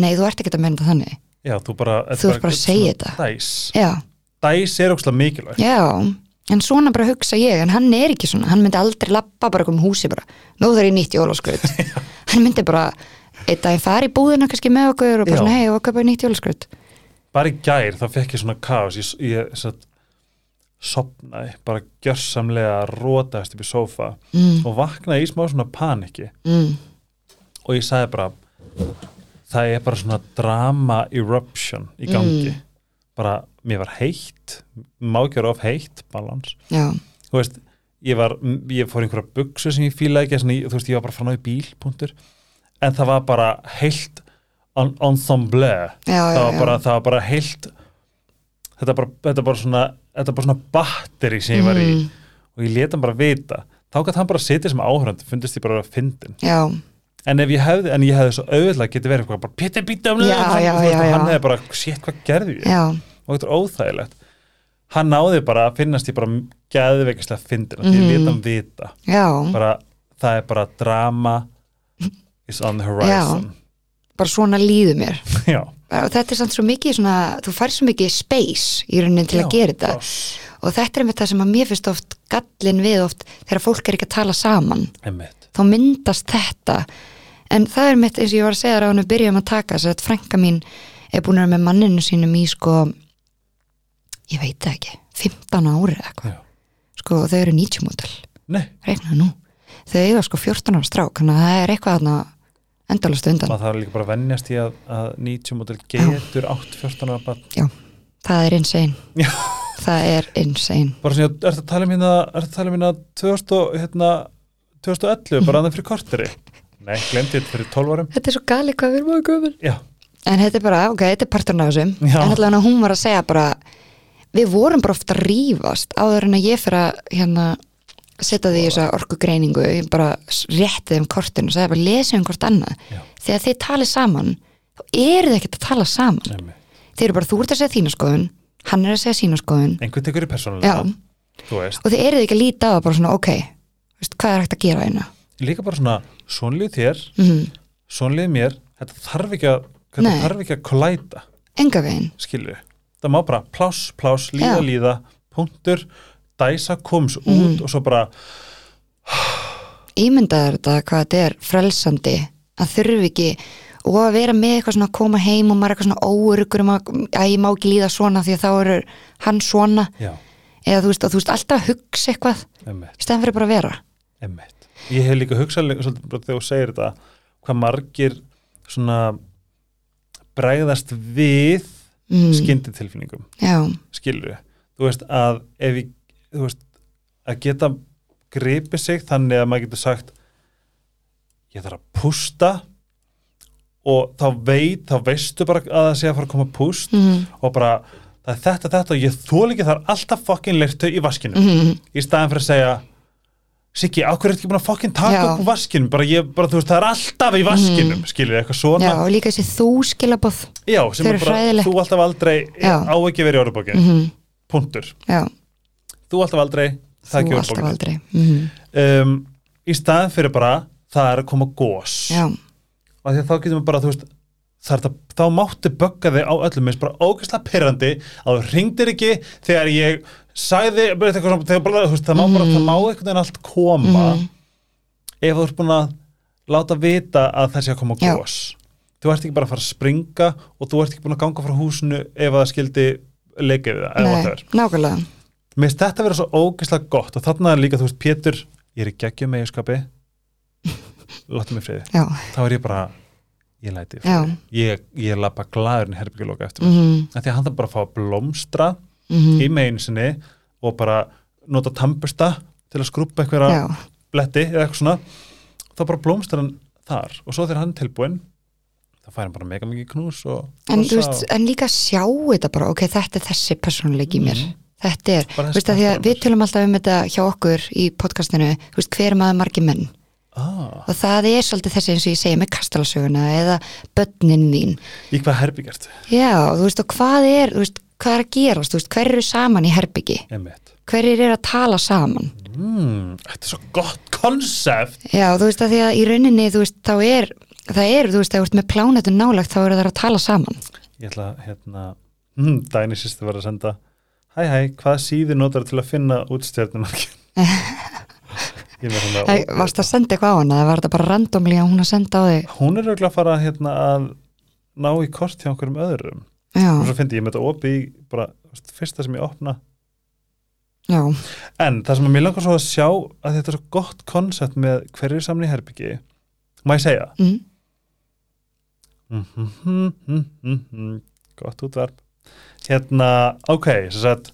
nei þú ert ekki að menna þetta þannig Já, þú bara Þú bara að segja þetta. Dæs, dæs er ógeðslega mikilvægt. Já en svona bara hugsa ég, en hann er ekki svona hann myndi aldrei lappa bara um húsi bara. Nú þarf ég nýtt jólaskraut hann myndi bara, einn daginn fara í búðina kannski með okkur og bara Já. svona, hei, og köpa nýtt jólaskraut bara í gær þá fekk ég svona kaos. Ég, ég satt, sopnaði bara gjörsamlega rótaðist upp í sófa mm, og vaknaði í smá svona paniki. Mm, og ég sagði bara það er bara svona drama eruption í gangi. Mm. bara, mér var heitt má ekki vera of heitt, balans. Þú veist, ég var ég fór í einhverja buksu sem ég fílaði ekki í- þú veist, ég var bara frá náðu bíl, punktur. En það var bara heilt en, ensemble. Já, já, það var bara, það var bara heilt þetta bara, þetta bara svona þetta bara svona batteri sem ég var í. Mhm. og ég leta hann bara vita. Þá gæti hann bara sitja sem áhörandi, fundist ég bara að fyndin já, en ef ég hefði, en ég hefði svo auðvitað getið verið eitthvað bara Pétur býta um Já, já, já, já. hann hefði bara, shit, hvað gerði ég. Já, og þetta er óþægilegt. Hann náði bara að finnast ég bara geðveikislega fyndin og því ég Mhm. leta hann vita. Já. Bara, það er bara drama is on the horizon. Bara svona líður mér. Já, þetta er samt svo mikið svona, þú fær svo mikið space í raunin til Já, að gera þetta. pláss. og þetta er einmitt það sem að mér finnst oft gallin við oft þegar fólk er ekki að tala saman. Einmitt. Þá myndast þetta en það er mitt eins og ég var að segja þér á hann við byrjum að taka þess að frænka mín er búin að vera með manninu sínum í sko ég veit ekki 15 ári eða eitthvað. Já. sko þau eru 90 mótel nei, reikna nú. Þau eiga sko 14 ára strák þannig að það er eitthvað endalast undan. Maður þarf líka bara að vennjast í að, að 90 model getur 8-14 ára barn. Það er insane. Já. það er insane. Bara svona, er þetta að tala um hérna er þetta að tala um hérna 2000, og, hérna 2011, bara aðeins fyrir korteri nei, glemdi þetta fyrir 12 árum. Þetta er svo gali hvað við erum að gömur já, en þetta er bara, ok, þetta er parturinn af þessum Já. en allavega hún var að segja bara við vorum bara ofta að rífast áður en að ég fyrir að hérna setja því í þessa orkugreiningu ég bara réttið um kortinu og segja bara lesið um hvort annað. Já. þegar þið talið saman þá eru þið ekkert að tala saman. Nefnir þið eru bara, þú ert að segja þína skoðun hann er að segja sína skoðun. Einhvern tekur í Já. persónulega og þið eruð ekki að líta á það bara svona, ok veist, hvað er hægt að gera hérna líka bara svona svonlið þér, mm svonlið mér þetta þarf ekki að þarf ekki að kollæta, enga veginn. Skilju það má bara pláss, pláss, líða, Já. líða punktur, dæsa, koms út Mhm. og svo bara, ímyndaður þetta hvað þetta er frelsandi að þurfi ekki og að vera með eitthvað svona að koma heim og maður er eitthvað svona óurugur um að, að ég má ekki líða svona því að þá eru hann svona. Já, eða þú veist, og þú veist alltaf að hugsa eitthvað stæðan fyrir bara að vera. Emmitt ég hef líka hugsað þegar þú segir þetta hvað margir svona bregðast við mm, skynditilfinningum skilur þú veist að ef ég, þú veist að geta gripið sig þannig að maður getur sagt ég þarf að pústa. Og þá veit, þá veistu bara að það sé að fara að koma púst mm, og bara það er þetta, þetta og ég þól ekki þar alltaf fokkin leirtu í vaskinu. Mm, í staðan fyrir að segja Siggi, ákveður er ekki búin að fokkin taka upp úr vaskinum? Bara ég, bara þú veist, það er alltaf í vaskinum mm. skilur, eitthvað svona. Já, og líka þessi þú skilaboð Já, sem er bara, hræðileg. þú alltaf aldrei Já. á ekki verið í orðbókinu, mm, punktur. Já, þú alltaf aldrei, það þú ekki alltaf orðbókinu aldrei. Mm, um, í staðan fyrir bara það er að koma gós já, og því að þá getum við bara, þú veist það það, þá máttu bögga þig á öllum eins bara ógæslega pyrrandi að þú ringdir ekki þegar ég eitthvað svona, þegar bara, veist, það má bara, það má einhvern veginn allt koma. Mhm. ef þú ert búin að láta vita að það sé að koma gós þú ert ekki bara að fara að springa og þú ert ekki búin að ganga frá húsinu ef það skildi leikið við það, Mér finnst þetta að vera svo ógeðslega gott og þarna er líka, þú veist, Pétur ég er í geggjum meginskapi láttu mig friði, já, þá er ég bara ég læti í friði ég, ég lappa glæðurinn herbyggjuloka eftir mér. Mm, mm. því að hann þarf bara að fá að blómstra mm, í megin sinni og bara nota tampusta til að skrúpa já, bletti eða eitthvað svona. Þá bara blómstra hann þar og svo þegar hann er tilbúinn þá fær hann bara mega mikið knús og en, veist, en líka sjá þetta bara, ok, þetta er þessi persónuleik í mér. Mhm. þetta er, veist að því að við tölum alltaf um þetta hjá okkur í podcastinu, veist, hver er maður margir menn ah, og það er svolítið þessi eins og ég segi með kastalasöguna eða börnin þín. Í hvað herbyggert já, þú veist, og hvað er, þú veist, hvað er að gerast, þú veist, hver eru saman í herbyggi hverjir eru að tala saman? Mm, þetta er svo gott konsept. Já, þú veist, að því að í rauninni, þú veist, þá er það er, þú veist, að með plánetun nálagt þá eru það að tala saman. Ég ætla að, hérna hm, Dæni sýstu var að senda hæ hæ, hvað síði notar til að finna útstjörnumarki ég hérna varst að senda eitthvað á hana eða var þetta bara randomli að hún að senda á þig? Hún er auðvitað að fara hérna að ná í kort hjá einhverjum öðrum. Já, og svo fyndi ég með þetta opið í bara, fyrsta sem ég opna. Já, en það sem að mér langar svo að sjá að þetta er svo gott konsept með hverju samni herbyggi má ég segja? Mm, Mhm, gott útvarp. Hérna, ok, sem sagt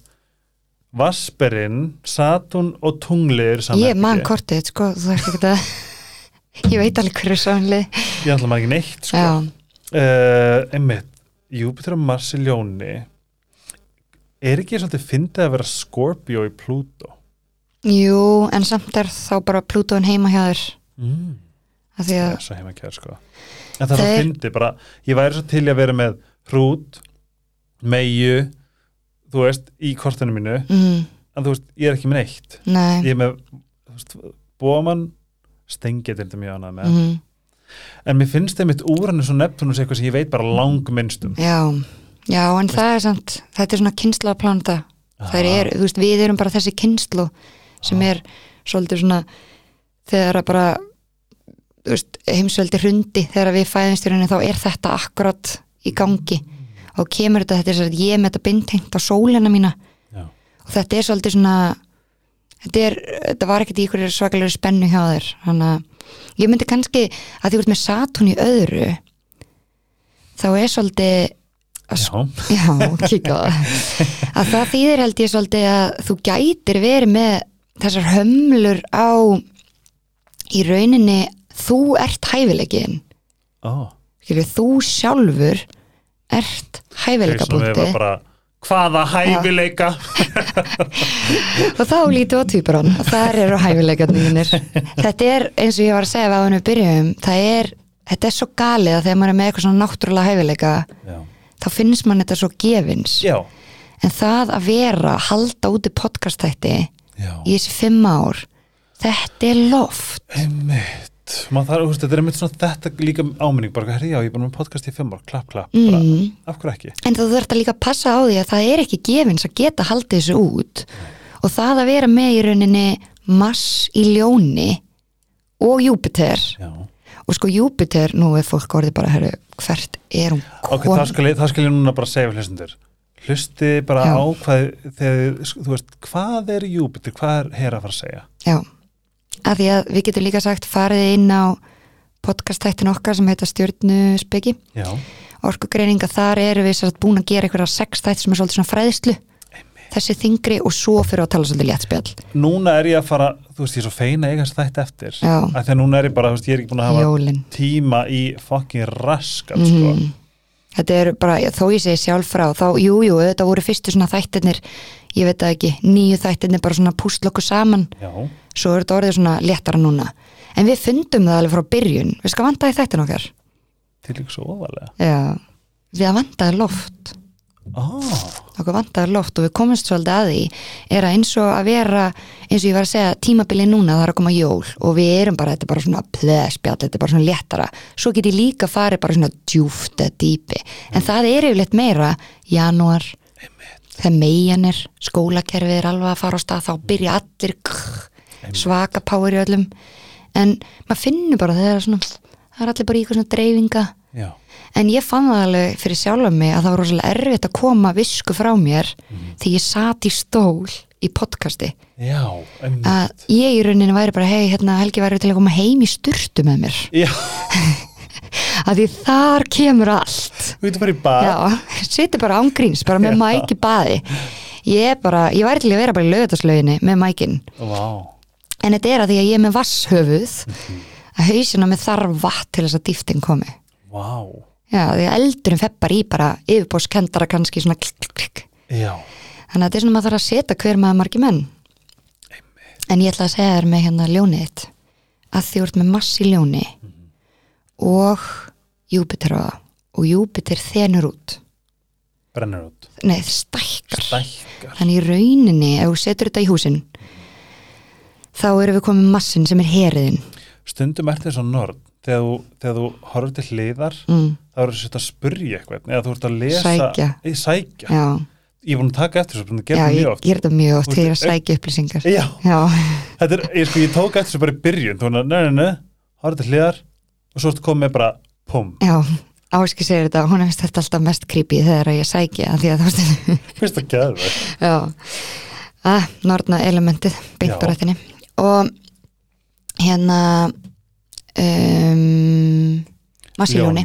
Vasperinn, Saturn og tunglir ég man kortið, sko, þú þarf ekki að ég veit alveg hverju sannli ég ætla maður ekki neitt sko. uh, einmitt, Júpiter og Mars í ljóni. Er ekki svolítið fyndið að vera Scorpio í Pluto jú, en samt er þá bara Plútóin heima hjá þér. Mm. af því að, þess að heima kjær sko. En það er svo fyndið bara, ég væri svo til að vera með hrút, meiu þú veist, í kortinu mínu mm, en þú veist, ég er ekki með neitt. Nei. Ég er með, þú veist, bóman stengið til þetta mjög annað með. Mm, en mér finnst þeimitt úranus og Neptunus eitthvað sem ég veit bara langminnstum já, já, en það er samt þetta er svona plánta það er, þú veist, við erum bara þessi kynslu sem er svolítið svona þegar að bara þú veist, heimsveldi hrundi þegar við fæðumst í rauninni þá er þetta akkurat í gangi og kemur þetta, þetta er svo að ég með þetta bindhengt á sólina mína. Já. og þetta er svolítið svona þetta, er, þetta var ekkert í ykkur svakalega spennu hjá þér. Þannig að ég myndi kannski að því ert með Saturn í öðru þá er svolítið að Já, Já, að það þýðir held ég svolítið að þú gætir verið með þessar hömlur á í rauninni þú ert ó. Skilju, þú sjálfur ert hæfileika við bara, hvaða hæfileika? Og þá lítið á tvíburann og þar eru hæfileikarnir þetta er eins og ég var að segja við á hennu byrjum það er, þetta er svo galið að þegar maður er með eitthvað svona náttúrulega hæfileika Já, þá finnst mann þetta svo gefins. Já, en það að vera, halda úti podcastætti í þessi fimm ár þetta er loft. Einmitt Maður þarf, þetta er einmitt svona þetta líka áminning bara, herri, já, ég er bara með podcast í fimm ár, klapp, klapp bara, mm. af hverju ekki? en þú þurft að líka passa á því að það er ekki gefins að geta haldið þessu út. Og það að vera með í rauninni mass í ljóni og Júpiter Já, og sko Júpiter, nú er fólk orðið bara herru, hvert er hún ok, komin? það skal, það skal ég núna bara segja við hlustundur Hlusti bara Já. á hvað þegar, þú veist, hvað er Júpiter, hvað er hér að fara að segja? Já, að því að við getum líka sagt farið inn á podcastættin okkar sem heita stjörnuspeki. Já, orkugreininga, þar eru við satt búin að gera einhverja sex þætti sem er svolítið svona fræðslu. Þessi þingri og svo fyrir að tala svolítið léttspjall. Núna er ég að fara, þú veist, ég er svo feina að eiga þess þætti eftir, af því að núna er ég bara, veist, ég er ekki búin að hafa jólin. tíma í fucking raskat, sko. Mm. þetta er bara, þó ég segi sjálf frá þá, jú, jú, þetta voru fyrstu svona þættirnir ég veit það ekki, nýju þættirnir bara svona púsl okkur saman, Já, svo er þetta orðið svona léttara núna, en við fundum það alveg frá byrjun, við skal vanda í þættin okkar? Til líka svo ofalega. Já, við að vandaði loft. Oh, okkur vandaði loft og við komumst svolítið að því. Er að eins og að vera eins og ég var að segja, tímabili núna það er að koma jól og við erum bara, þetta er bara svona plespjall, þetta er bara svona léttara. Svo get ég líka farið bara svona djúft eða dýpi, en það er yfirleitt meira janúar þegar megin er, skólakerfið er alveg að fara á stað, þá byrja allir krr, svaka power í öllum. En maður finnur bara þegar svona, það er allir bara í eitthvað svona dreifinga. Já, en ég fann það alveg fyrir sjálfa mig að það var rosalega erfitt að koma visku frá mér því ég sat í stól í podcasti. Já, að ég í rauninni væri bara hei, hérna Helgi væri til að koma heim í sturtu með mér. Að því þar kemur allt. Við veitum bara í bað. Siti bara ángríns, bara með Já. mæk í baði. Ég er bara, ég væri til að vera bara í lögataslauginni með mækin. Vá, en þetta er að því að ég er með vasshöfuð að hausina með þarf vatn til þess að dýftin komi. Vá. Já, því að eldurinn feppar í bara yfirbóskendara kannski svona klikk Já, Þannig að þetta er svona maður þarf að setja hver maður margir menn. En ég ætla að segja þér með hérna ljónið að því ert með mass í ljóni og Júpiter það. Og Júpiter þenur út. brennur út. Nei, stækkar. Stækkar. Þannig í rauninni, ef þú setur þetta í húsin, þá erum við komið massin sem er heriðin. Stundum ert þess að nörd þegar þú, þegar þú horfður til hliðar Mm, þá eru þess að spyrja eitthvað. Eða þú ert að lesa Sækja. Í, sækja. Ég er búin að taka eftir þessu, já, það ég ger þetta mjög oft Þú þegar ég er veist, að sækja upplýsingar. Já, Já, þetta er, ég, sko, ég tók eftir þessu bara í byrjun. Þú veist, nei, nei, nei, horfður til hliðar og svo ertu komið bara, pum. Já, Áski segir þetta, hún hefist þetta alltaf mest creepy þegar ég sækja, því að þú veist, Fyrst að geða það Já, að norna elementið beint Já. bara þinni og hérna um, massiljóni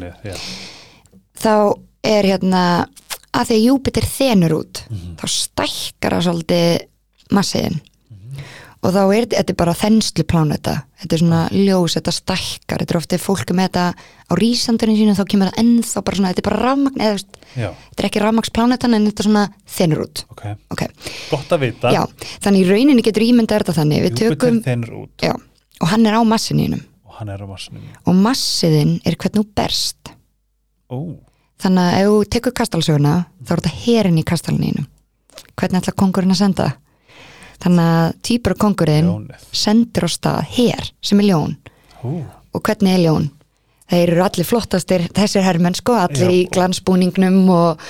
þá er hérna að því Júpiter þenur út Mhm. þá stækkar það svolítið massiðin og þá er þetta bara þenslu pláneta þetta er svona ljós, þetta stækkar. Þetta er ofta fólk með þetta á rísandurinn sínum þá kemur það ennþá bara svona, þetta er bara rafmagn eða þetta er ekki rafmagnsplánetan en þetta er svona þenur út. Ok, okay. gott að vita. Já, þannig í rauninni getur ímyndað þetta þannig. Við tökum, þennur já, og hann er á massinínum og hann er á massunum og massiðin er hvernig þú berst. Ó, þannig að ef þú tekur kastalsöguna þá er þetta herin í kastalnínum hvernig ætla kongurinn að senda þannig að týpur kongurinn ljónið. sendir á stað her sem er ljón. Ó, og hvernig er ljón? Þeir eru allir flottastir, þessir hermenn sko allir Já. í glansbúningnum og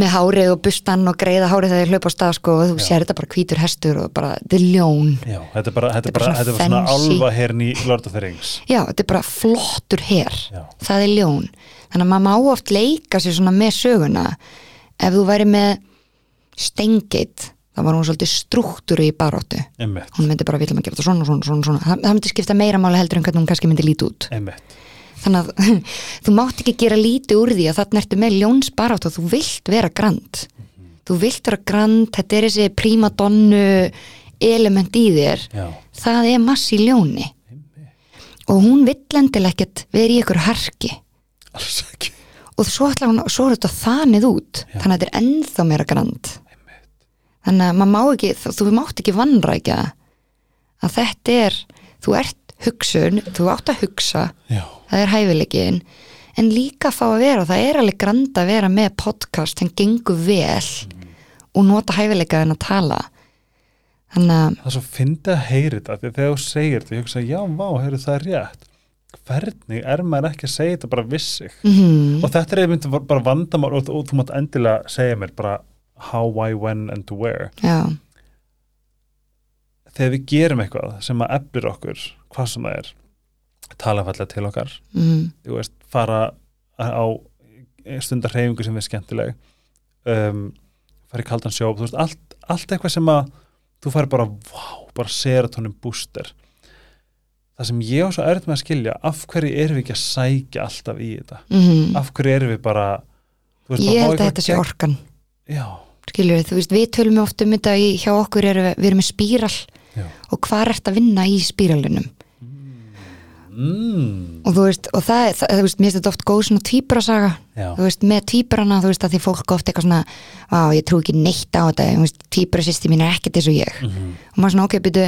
með hárið og bustan og greiða hárið þegar þeir hlaupa á stað sko og þú Já. sér þetta bara hvítur hestur og bara, þetta er ljón. Já, þetta er bara þetta er bara, bara þetta er svona svona fancy. alva herni í Lord of the Rings. Já, þetta er bara flottur her. Já, það er ljón. Þannig að maður má oft leika sér svona með söguna. Ef þú væri með steingeit þá var hún svolítið struktúru í baróttu hún myndi bara vilja maður gera þetta svona, svona, svona, svona. Það, það myndi skipta meira máli heldur en hvernig hún kannski myndi líti út. Einmitt. Þannig að þú mátt ekki gera lítið úr því að þarna ertu með ljónsbarátt og þú vilt vera grand. Þú vilt vera grand, þetta er þessi prímadonnu element í þér. Já, það er massi ljóni. Einmitt, og hún vill endilega ekkert vera í ykkur harki alls ekki. Og svo, hún, svo er þetta þanið út. Já. þannig að þetta er ennþá meira grand þannig að maður má ekki, þú, mátt ekki vannrækja að þetta er þú ert hugsun, þú átt að hugsa já, það er hæfileikin en líka að fá að vera það er alveg grand að vera með podcast sem gengur vel og nota hæfileika en að tala. Þannig að það er svo fyndið að heyri þetta að þegar þú segir þetta, ég hugsa, já, vá, heyrðu það er rétt. Hvernig er maður ekki að segja þetta bara vissig mm, og þetta er einmitt bara vandamál og, og þú mátt endilega segja mér bara how, why, when and where. Já, þegar við gerum eitthvað sem að eflir okkur hvað sem það er tala fallega til okkar. Mm, veist, fara á stundar hreyfingu sem er skemmtileg um, fara í kaldan sjóp þú veist, allt, allt eitthvað sem að þú fari bara, vá, bara serotonin booster. Það sem ég á svo erfitt með að skilja, af hverju erum við ekki að sækja alltaf í þetta? Mm, af hverju erum við bara veist, ég held að þetta sé orkan. Já, skilur við, þú veist, við tölum oft um þetta í, hjá okkur erum við, erum með spíral. Já. Og hvað ert að vinna í spíralunum? Mm, og þú veist, og það, það þú veist, mér finnst þetta oft góð svona tvíburasaga. Já, þú veist, með tvíburana, þú veist, að því fólk oft eitthvað svona, á, ég trú ekki neitt á þetta. Þú veist, tvíburasýsti mín er ekkert eins og ég. Mm og maður svona, ok, byrju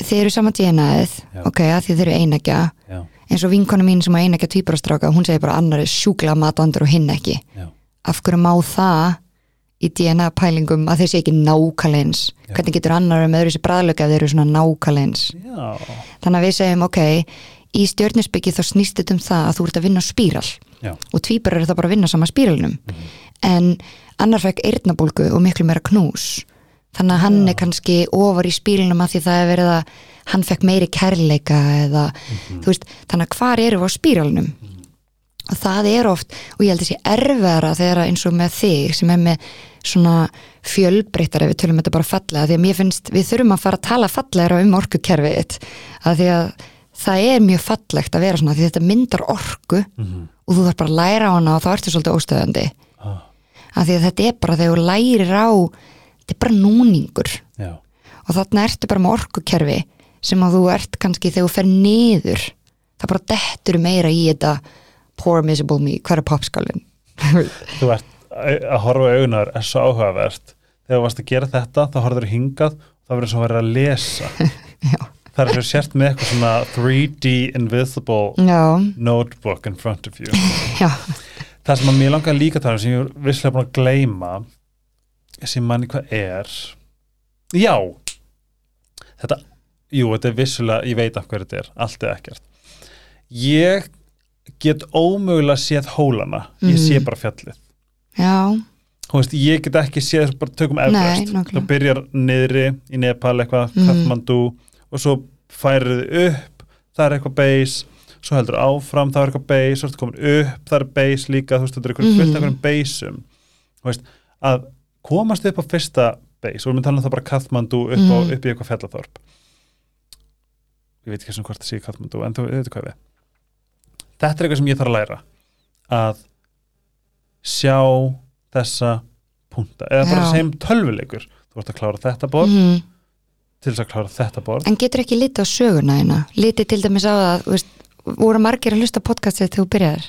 þið eru saman djenaðið, Já. ok, að því þið eru einægja eins og vinkonu mín sem er einægja tvíburastráka, hún segir bara annar er sjúkla matvandur og hinn ekki. Já, af hverju má það í DNA pælingum að þeir sé ekki nákvæmleins Já. hvernig getur annar með öðru sér bræðlöka ef þeir eru svona nákvæmleins já. Þannig að við segjum, ok, í stjörnusbyggi þá snýst þetta um það að þú ert að vinna spíral já, og tvíburar eru það bara að vinna sama spíralunum en annar fekk eyrnabólgu og miklu meira knús. Þannig að hann Já. er kannski ofar í spílunum að því það er verið að hann fekk meiri kærleika eða þú veist, þannig að hvar eru við á spíralunum og það er oft og ég held að sé erfara þegar eins og með þig sem er með svona fjölbreyttar ef við tölum þetta bara fallega því að mér finnst við þurfum að fara að tala fallegra um orkukerfið að því að það er mjög fallegt að vera svona því þetta myndar orku mm og þú þarf bara að læra á hana og þá ertu svolítið óstöðandi. Ah, af því að þetta er bara þegar þú lærir á þetta er bara núningur. Já, og þarna ertu bara með orkukerfi sem að þú ert kannski þegar þú fer niður það bara dettur meira í þetta poor miserable me, hver er popskálin þú ert að horfa í augunar er svo áhugavert. Þegar þú varst að gera þetta, þá horfður þú hingað og það verður svo vera að lesa. Það er svo sért með eitthvað svona 3D invisible já, notebook in front of you. Já. Það sem að mér langar líka að tala um sem ég er visslega búin að gleyma sem manni hvað er. Já. Þetta, jú, þetta er vissulega ég veit af hverju þetta er, allt er ekkert. Ég get ómögulega séð hólana ég Mhm. sé bara fjallið já, Þú veist, ég get ekki séð, bara tökum Nei, Everest, nákvæmlega. þú byrjar niðri í Nepal eitthvað, Mhm. Kathmandu og svo færið upp það er eitthvað base, svo heldur áfram það er eitthvað base, svo komin upp það er base líka, þú veist, þetta er eitthvað Mhm. fullt af einhverjum baseum, þú veist að komast upp á fyrsta base og við erum talað um það bara Kathmandu upp, á, Mhm. upp í eitthvað fjallaþorp ég veit ekki sem hvort það sé Kathmandu en þú veit hvað við þetta er eitthvað sem ég þarf að læra að sjá þessa punta. Eða bara Já. sem tölvuleikur. Þú ert að klára þetta borð. Mm. til þess að klára þetta borð. En getur ekki litið á söguna hérna? Litið til dæmis á það, þú veist, voru margir að hlusta podcastið þegar þú byrjaðir?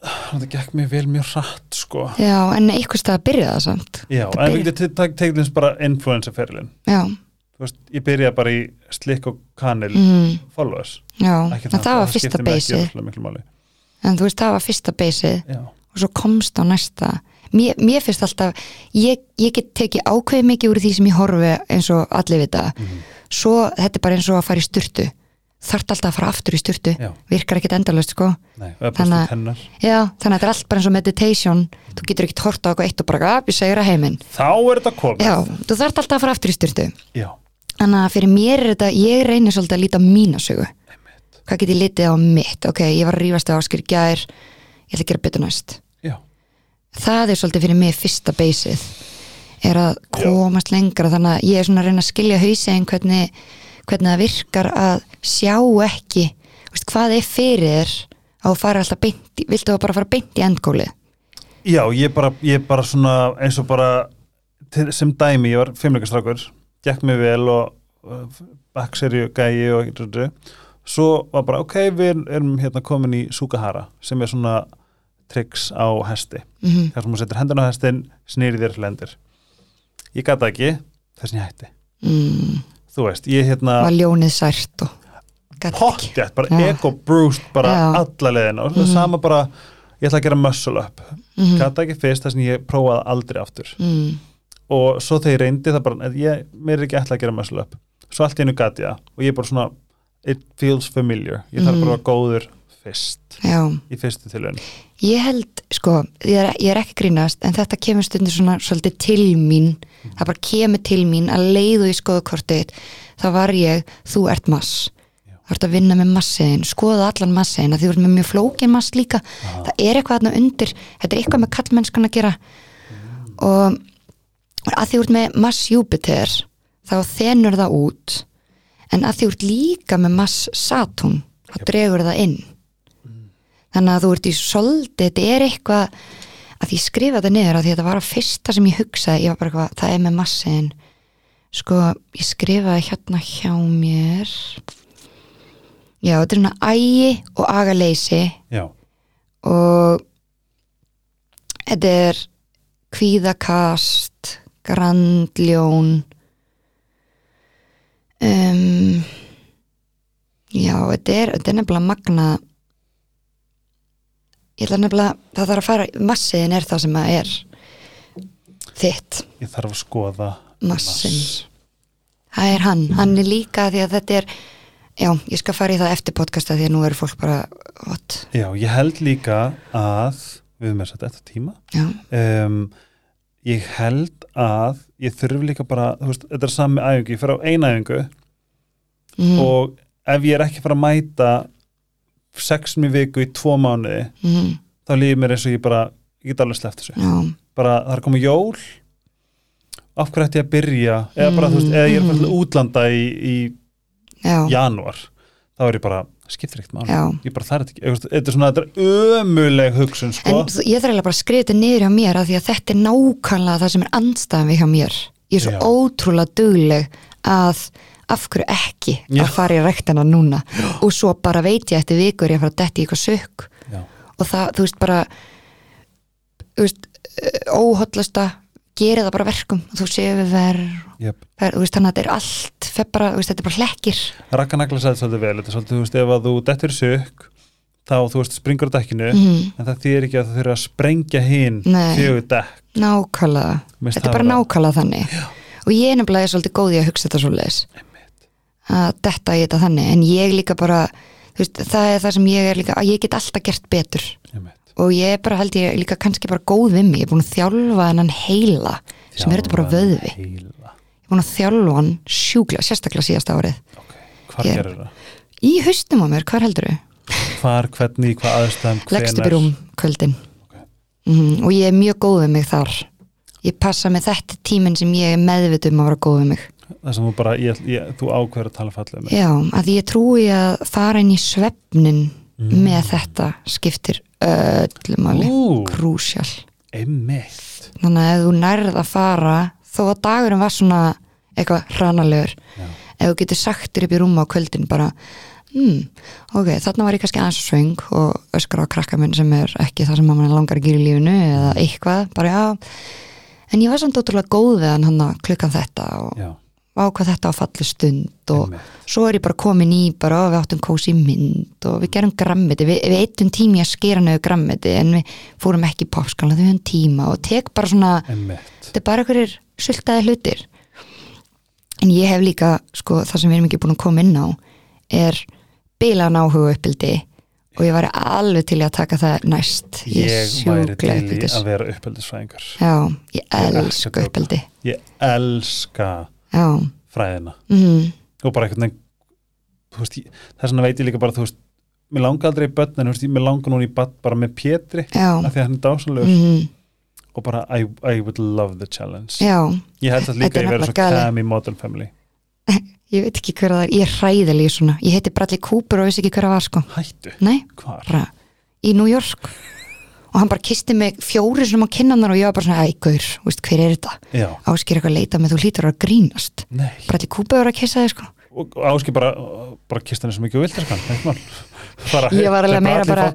það gekk mér vel mjög hratt sko. Já, en eitthvað stað að byrja það samt. já, Það en við byrja- getum te- tekið eins bara influencer-ferilin Já, veist, ég byrjaði bara í slikk og kanil mm, followers. Já, en það var fyrsta beysið. En þú veist, það var fyrsta beysið já, og svo komst á næsta. Mér, mér finnst alltaf, ég, ég get tekið ákveð mikið úr því sem ég horfi eins og allir vita. Mhm. Svo þetta er bara eins og að fara í sturtu. Þarft alltaf að fara aftur í sturtu. já, Virkar ekkit endalaust, sko. nei, það Þannig Já, þannig að þetta er allt bara eins og meditation. Þú getur ekkit horta á eitthvað eitt og bara, að, ég segir að heiminn. þá er þetta komið Já, þú þarft alltaf að fara aftur í styrtu já, Þannig að fyrir mér er þetta, ég reynir svolítið að líta á mína sögu einmitt. Hvað get ég litið á mitt? Ok, ég var að rífast á áskir gær Ég ætla að gera betur næst. Já, Það er svolítið fyrir mig fyrsta beysið Er að komast lengra. Þannig að ég er svona að reyna að skilja hausegin hvernig, hvernig það virkar að sjá ekki veist, Hvað er fyrir þér á að fara alltaf beint Viltu bara fara beint í endgólið? já, ég bara, ég bara svona eins og bara sem dæmi, ég var fimmleikastrákur gekk mig vel og backserju gæi og svo var bara, ok, við erum hérna komin í Sukahara sem er svona tricks á hesti. Mm þar sem hún setur hendun á hestin, snýri þér lendir ég gata ekki þess að ég hætti. Mm, þú veist, ég hérna Var ljónið sært og pottjætt, bara Já. ego bruised bara Já. alla leiðina. Og Mhm. sama bara, ég ætla að gera muscle up. Mhm. gata ekki fyrst þess að ég prófaði aldrei aftur. Mm. og svo þegar ég reyndi það bara ég, mér er ekki ætla að gera muscle up. Svo allt í einu gati það. Og ég er bara svona it feels familiar, ég þarf Mhm. bara að góður fyrst, Já, í fyrstu tilhörn ég held, sko, ég er, ég er ekki grínast en þetta kemur stundir svona svolítið til mín, það bara kemur til mín að leiðu í skoðukortið. Þá var ég, þú ert mass Já. þú ert að vinna með massiðin skoða allan massiðin, að þú ert með mjög flókin mass líka, það er eitthvað þarna undir. Þetta er eitthvað með kallmennskan að gera. Og að þú ert með mass Júpiter þá þenur það út. En að þú ert líka með mass Saturn, þá dregur það inn þannig að þú ert í svolítið, þetta er eitthvað að ég skrifa þetta niður að því að þetta var að fyrsta sem ég hugsaði, ég var bara eitthvað, það er með massin. Sko, ég skrifaði hérna hjá mér. Já, þetta er svona ægi og agaleysi. Já, og þetta er kvíðakast grandljón. Um, já, þetta er, þetta er nefnilega magna ég ætla nefnilega það þarf að fara, massiðin er það sem að er þitt. Ég þarf að skoða massin, mass. það er hann. Hann er líka því að þetta er já, ég skal fara í það eftir podcasta því að nú eru fólk bara, what, já, ég held líka að við erum með þetta eftir tíma um, ég held að ég þurfi líka bara, þú veist, þetta er sami æfingu, ég fer á eina æfingu mm, og ef ég er ekki að fara að mæta sexum í viku í tvo mánuði mm, þá líður mér eins og ég bara ég get alveg sleppt þessu. Já, bara það er komið jól af hverju ætti ég að byrja? Eða bara, veist, eða ég er til útlanda í, í já, janúar þá er ég bara, skiptir máli. Já. Ég bara þarf þetta ekki, þetta er svona þetta er ömuleg hugsun, sko. En ég þarf eiginlega bara að skrifa þetta niður hjá mér af því að þetta er nákvæmlega það sem er andstæðan við hjá mér. Ég er svo Já. ótrúlega dugleg að af hverju ekki Já. að fara í rektina núna? Og svo bara veit ég eftir vikur ég að fara að detti í eitthvað sökk Já. og það, þú veist, bara þú veist, óhollasta gera það bara verkum. Þú séu við verð Jöp. þú veist, þannig að þetta er allt bara, þú veist, þetta er bara hlekkir. Rakka nagla sæði svolítið vel, þetta er svolítið, þú veist, ef að þú dettur sökk, þá, þú veist, springur dekkinu, mm, en það þýðir ekki að það þurfa að sprengja hinn fjögur dekk. nákvæmlega. Þetta er bara nákvæmlega þannig. Og ég er nefnilega svolítið góð í að hugsa þetta svoleiðis að detta í þetta þannig en ég líka bara þú veist, það er það sem ég er líka að ég get alltaf gert betur Einmitt. og ég er bara held ég líka kannski bara góð við mig ég er búin að þjálfa hennan heila sem er þetta bara vöðvi ég heila. er búin að þjálfa hann sjúklega, sérstaklega síðasta árið Hvar Ég- gerir það? í haustum á mér, hvað heldur þau? Hvar, hvernig, hvað upp í rúm kvöldin Ok. Mhm, og ég er mjög góð við mig þar ég passa með þetta tíminn sem ég er meðvituð um að vera góð við mig Það sem þú bara, ég, ég, þú ákveður að tala fallið með. Já, að ég trúi að fara inn í svefnin Mm. með þetta skiptir öllu máli. Krúsjál. Einmitt. Þannig að ef þú nærð að fara þó að dagurinn var svona eitthvað hranalegur ef þú getur sagt þér upp í rúma á kvöldin bara hmm, ok, þarna var ég kannski aðeins svöng og öskra á krakka minn sem er ekki það sem mamma langar að gera í lífinu eða eitthvað, bara já. En ég var samt ótrúlega góð við hann hann klukkan þetta og Já, ákvað þetta á falli stund og einmitt. svo er ég bara komin í bara við áttum kósi mynd og við gerum grammiti, við, við eittum tími að skera nöðu grammiti en við fórum ekki í popskala, við höfum tíma og tek bara svona, einmitt. þetta er bara einhverjir sultaði hlutir en ég hef líka, sko, það sem við erum ekki búin að koma inn á er bilan áhuga uppbildi og ég væri alveg til að taka það næst Ég væri til í uppeldis. að vera uppeldisfræðingar já, ég djóka. uppbildi Ég elska já, fræðina. Mm, og bara veist, ég, þess vegna veit ég líka bara þú veist, mér langar aldrei í börn en veist, ég- mér langar núna í börn bara með Pétri af því að hann er dásanlegur mm, og bara I, I would love the challenge. Já. Ég held að líka Þetta er ég verið svo cam í Modern Family. Ég veit ekki hver það er, ég er hræðileg svona. Ég heiti Bradley Cooper og vissi ekki hver það var sko. Hættu, Nei, hvar? bara í New York Og hann bara kisti mig fjóri sem á kinnanar og ég var bara svona, æ, gaur, veist, hver er þetta? Já, Áskir eitthvað að leita með þú hlýtur að grínast. Nei. Bradley Cooper var að kissa þig sko. Og Áski bara, bara kist hann sem ekki vildi ekki mál. Bara, Ég var alveg er meira bara-.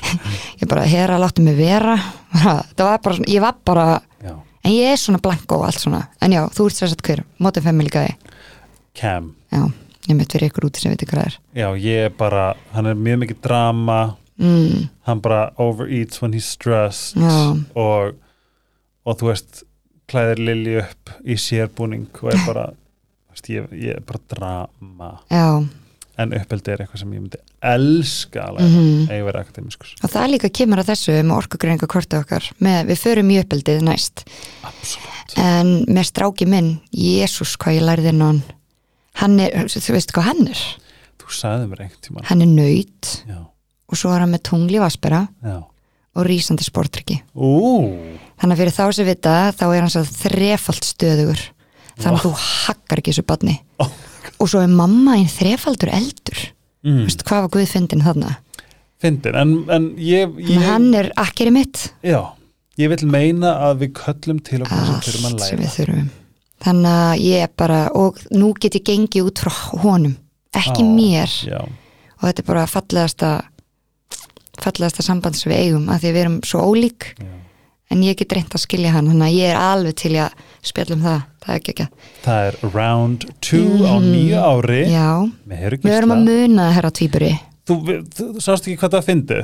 Ég bara, hera, láttu mig vera. Bara, Það var bara svona, ég var bara Já, En ég er svona blanko og allt svona. En já, þú ert sér satt hver, Modern Family gæði Cam. Já, ég mitt fyrir ykkur úti sem veit hvað það er. Já, ég er bara, hann er mjög mikið drama mm, hann bara overeats when he's stressed Já. og, og þú veist klæðir Lilji upp í sérbúning og er bara veist, ég, ég er bara drama. Já, en uppeldi er eitthvað sem ég myndi elska að læra, Mhm. eða vera akademiskus og það líka kemur að þessu með orkugreininga kortið okkar. Með, við förum í uppeldið næst. Absolutt. En með stráki minn Jésús hvað ég lærði á hann. Hann er, þú veist hvað hann er? Þú sagði mér einhvern tímann. Hann er nöyt Já, og svo er hann með tungli vaspera já. og rísandi sportryggi þannig að fyrir þá sem vita þá er hann svo þrefald stöðugur. Þannig að þú hakkar ekki þessu badni Oh og svo er mamma einn þrefaldur eldur. Mm. Vist, hvað var Guðfindin þarna? Fyndin, en, en ég, ég hann er akkeri mitt. Já, ég vil meina að við köllum til okkur sem þurfum að læra. þannig að ég er bara og nú get ég gengið út frá honum ekki Á, mér. Já, og þetta er bara fallegasta fallegasta samband sem við eigum að því að við erum svo ólík. Já. En ég get reynd að skilja hann þannig að ég er alveg til að spjalla um það. Það er ekki ekki Það er round 2 á nýju ári. Mhm. já, með Heru við erum að muna það herra tvíburi þú, þú, þú sást ekki hvað það fyndi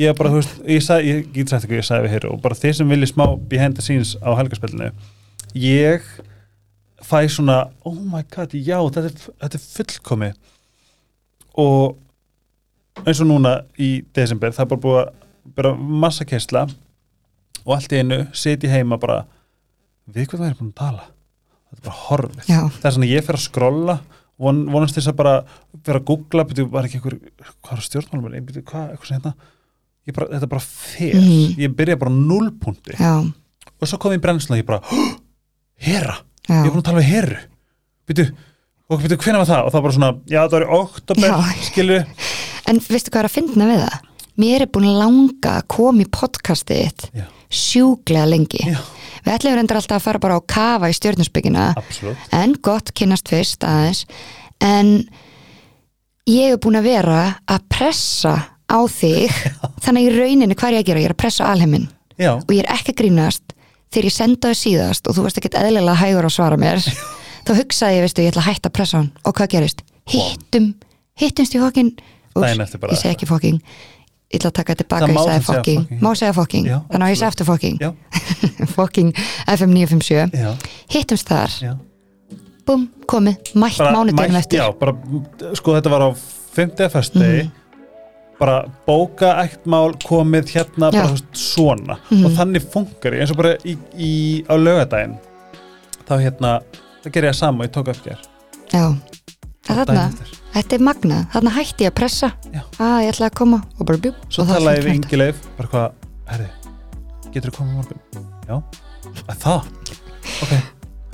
ég bara, þú veist, ég, sag, ég get sagt ekki ég sagði við hér og bara þeir sem vilji smá behind the scenes á helgarspillinu ég fæ svona oh my god, já, þetta er, þetta er fullkomi og eins og núna í desember, það er bara búið að bara massa kessla og allt í einu siti heima bara við hvað það er búin að tala? Þetta er bara horfið. Já, það er svona ég fer að skrolla von, vonast þess að bara vera að googla byrju, var ekki einhver, hvað er stjórnmálum byrju, hvað, eitthvað sem hérna? Ég bara, þetta bara fer, Mhm. ég byrja bara já, og svo kom ég í brennsluna og ég bara, "Hó, hera? Já, ég er búin að tala við heru. Byrju, og byrju, hvenær var það? Og það bara svona, já það var í oktober Já. En veistu hvað er að finna við það? Mér er búin langa að koma í podcastið þitt já, sjúglega lengi. Já, við ætlum reyndar alltaf að fara bara á kafa í stjórnusbyggina en gott kynnast fyrst aðeins. En ég er búin að vera að pressa á þig þannig í rauninni hvað ég að gera, ég er að pressa á alheimin já, og ég er ekki að grínast þegar ég sendaði síðast og þú varst ekkert eðlilega hægur að svara mér. Þá hugsaði ég, veistu, ég ætla að hætta að pressa hann. Og hvað gerist? Hittum, hittumst í bara- ég segi ekki fokking ég ætla að taka tilbaka, Það ég segja fokking fucking. má segja fokking, Já, þannig að ég segi aftur fokking já, fokking FM 957 já, hittumst þar, já. Búm, komið. Mætt mánudeginum mætt- eftir. já, bara, sko þetta var á 50. fyrstegi Mhm. bara bóka eitt mál komið hérna Já. bara veist, svona. Mhm. og þannig funkar ég. Eins og bara í, í, á lögadaginn þá hérna, það ger ég það sama ég tók eftir. Já, En þarna, þetta er magnað. Þarna hætti ég að pressa. Að ég ætla að koma og bara bjúb svo það talaði við. Ingi Leif bara hvað, herri, getur þú komið á morgun? Já, að það? Ok,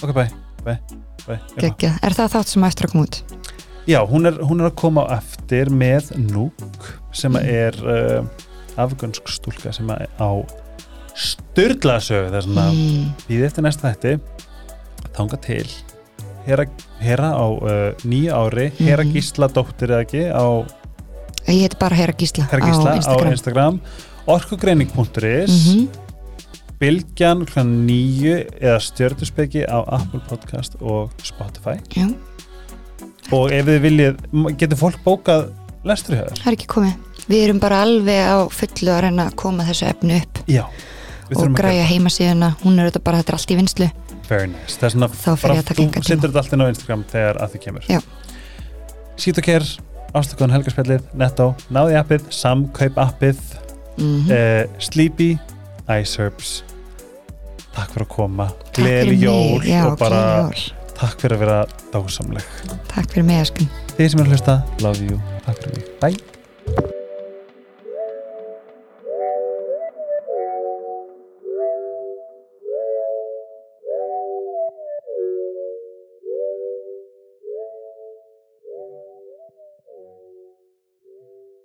ok, bye, bye, bye. Já. Geggjað. er það þátt sem á eftir að koma út? Já, hún er, hún er að koma á eftir með Núk sem Mm. er uh, afgönsk stúlka sem að á styrla sögu þess að mm, býði eftir næsta þætti. Þanga til Hera, Hera á uh, nýja ári Hera Mhm. Gísla dóttir eða ekki á ég heiti bara Hera Gísla, Hera Gísla á Instagram, Instagram. Orkugreining.is Mhm. Bilgjan hlan nýju eða stjörduspeki á Apple Podcast og Spotify. Já, og ef þið viljið, getur fólk bókað lestur hjá þér? það er ekki komið. Við erum bara alveg á fullu að reyna að koma þessu efnu upp Já, og græja heimasíðuna, hún er þetta bara þetta er allt í vinslu, Very nice, það er svona Þá fer ég að taka þú engan tíma. setur þetta allt inn á Instagram þegar að þið kemur. Já. Sít og kér, ástökuðan helgarspjallið Netto, náði appið, samkaup appið mm eh, Sleepy, iSerbs Takk fyrir að koma. Gleðileg jól já, og bara jól. takk fyrir að vera dásamleg. Takk fyrir mig, Eskun Þið sem er að hlusta, love you. Takk fyrir mig, bye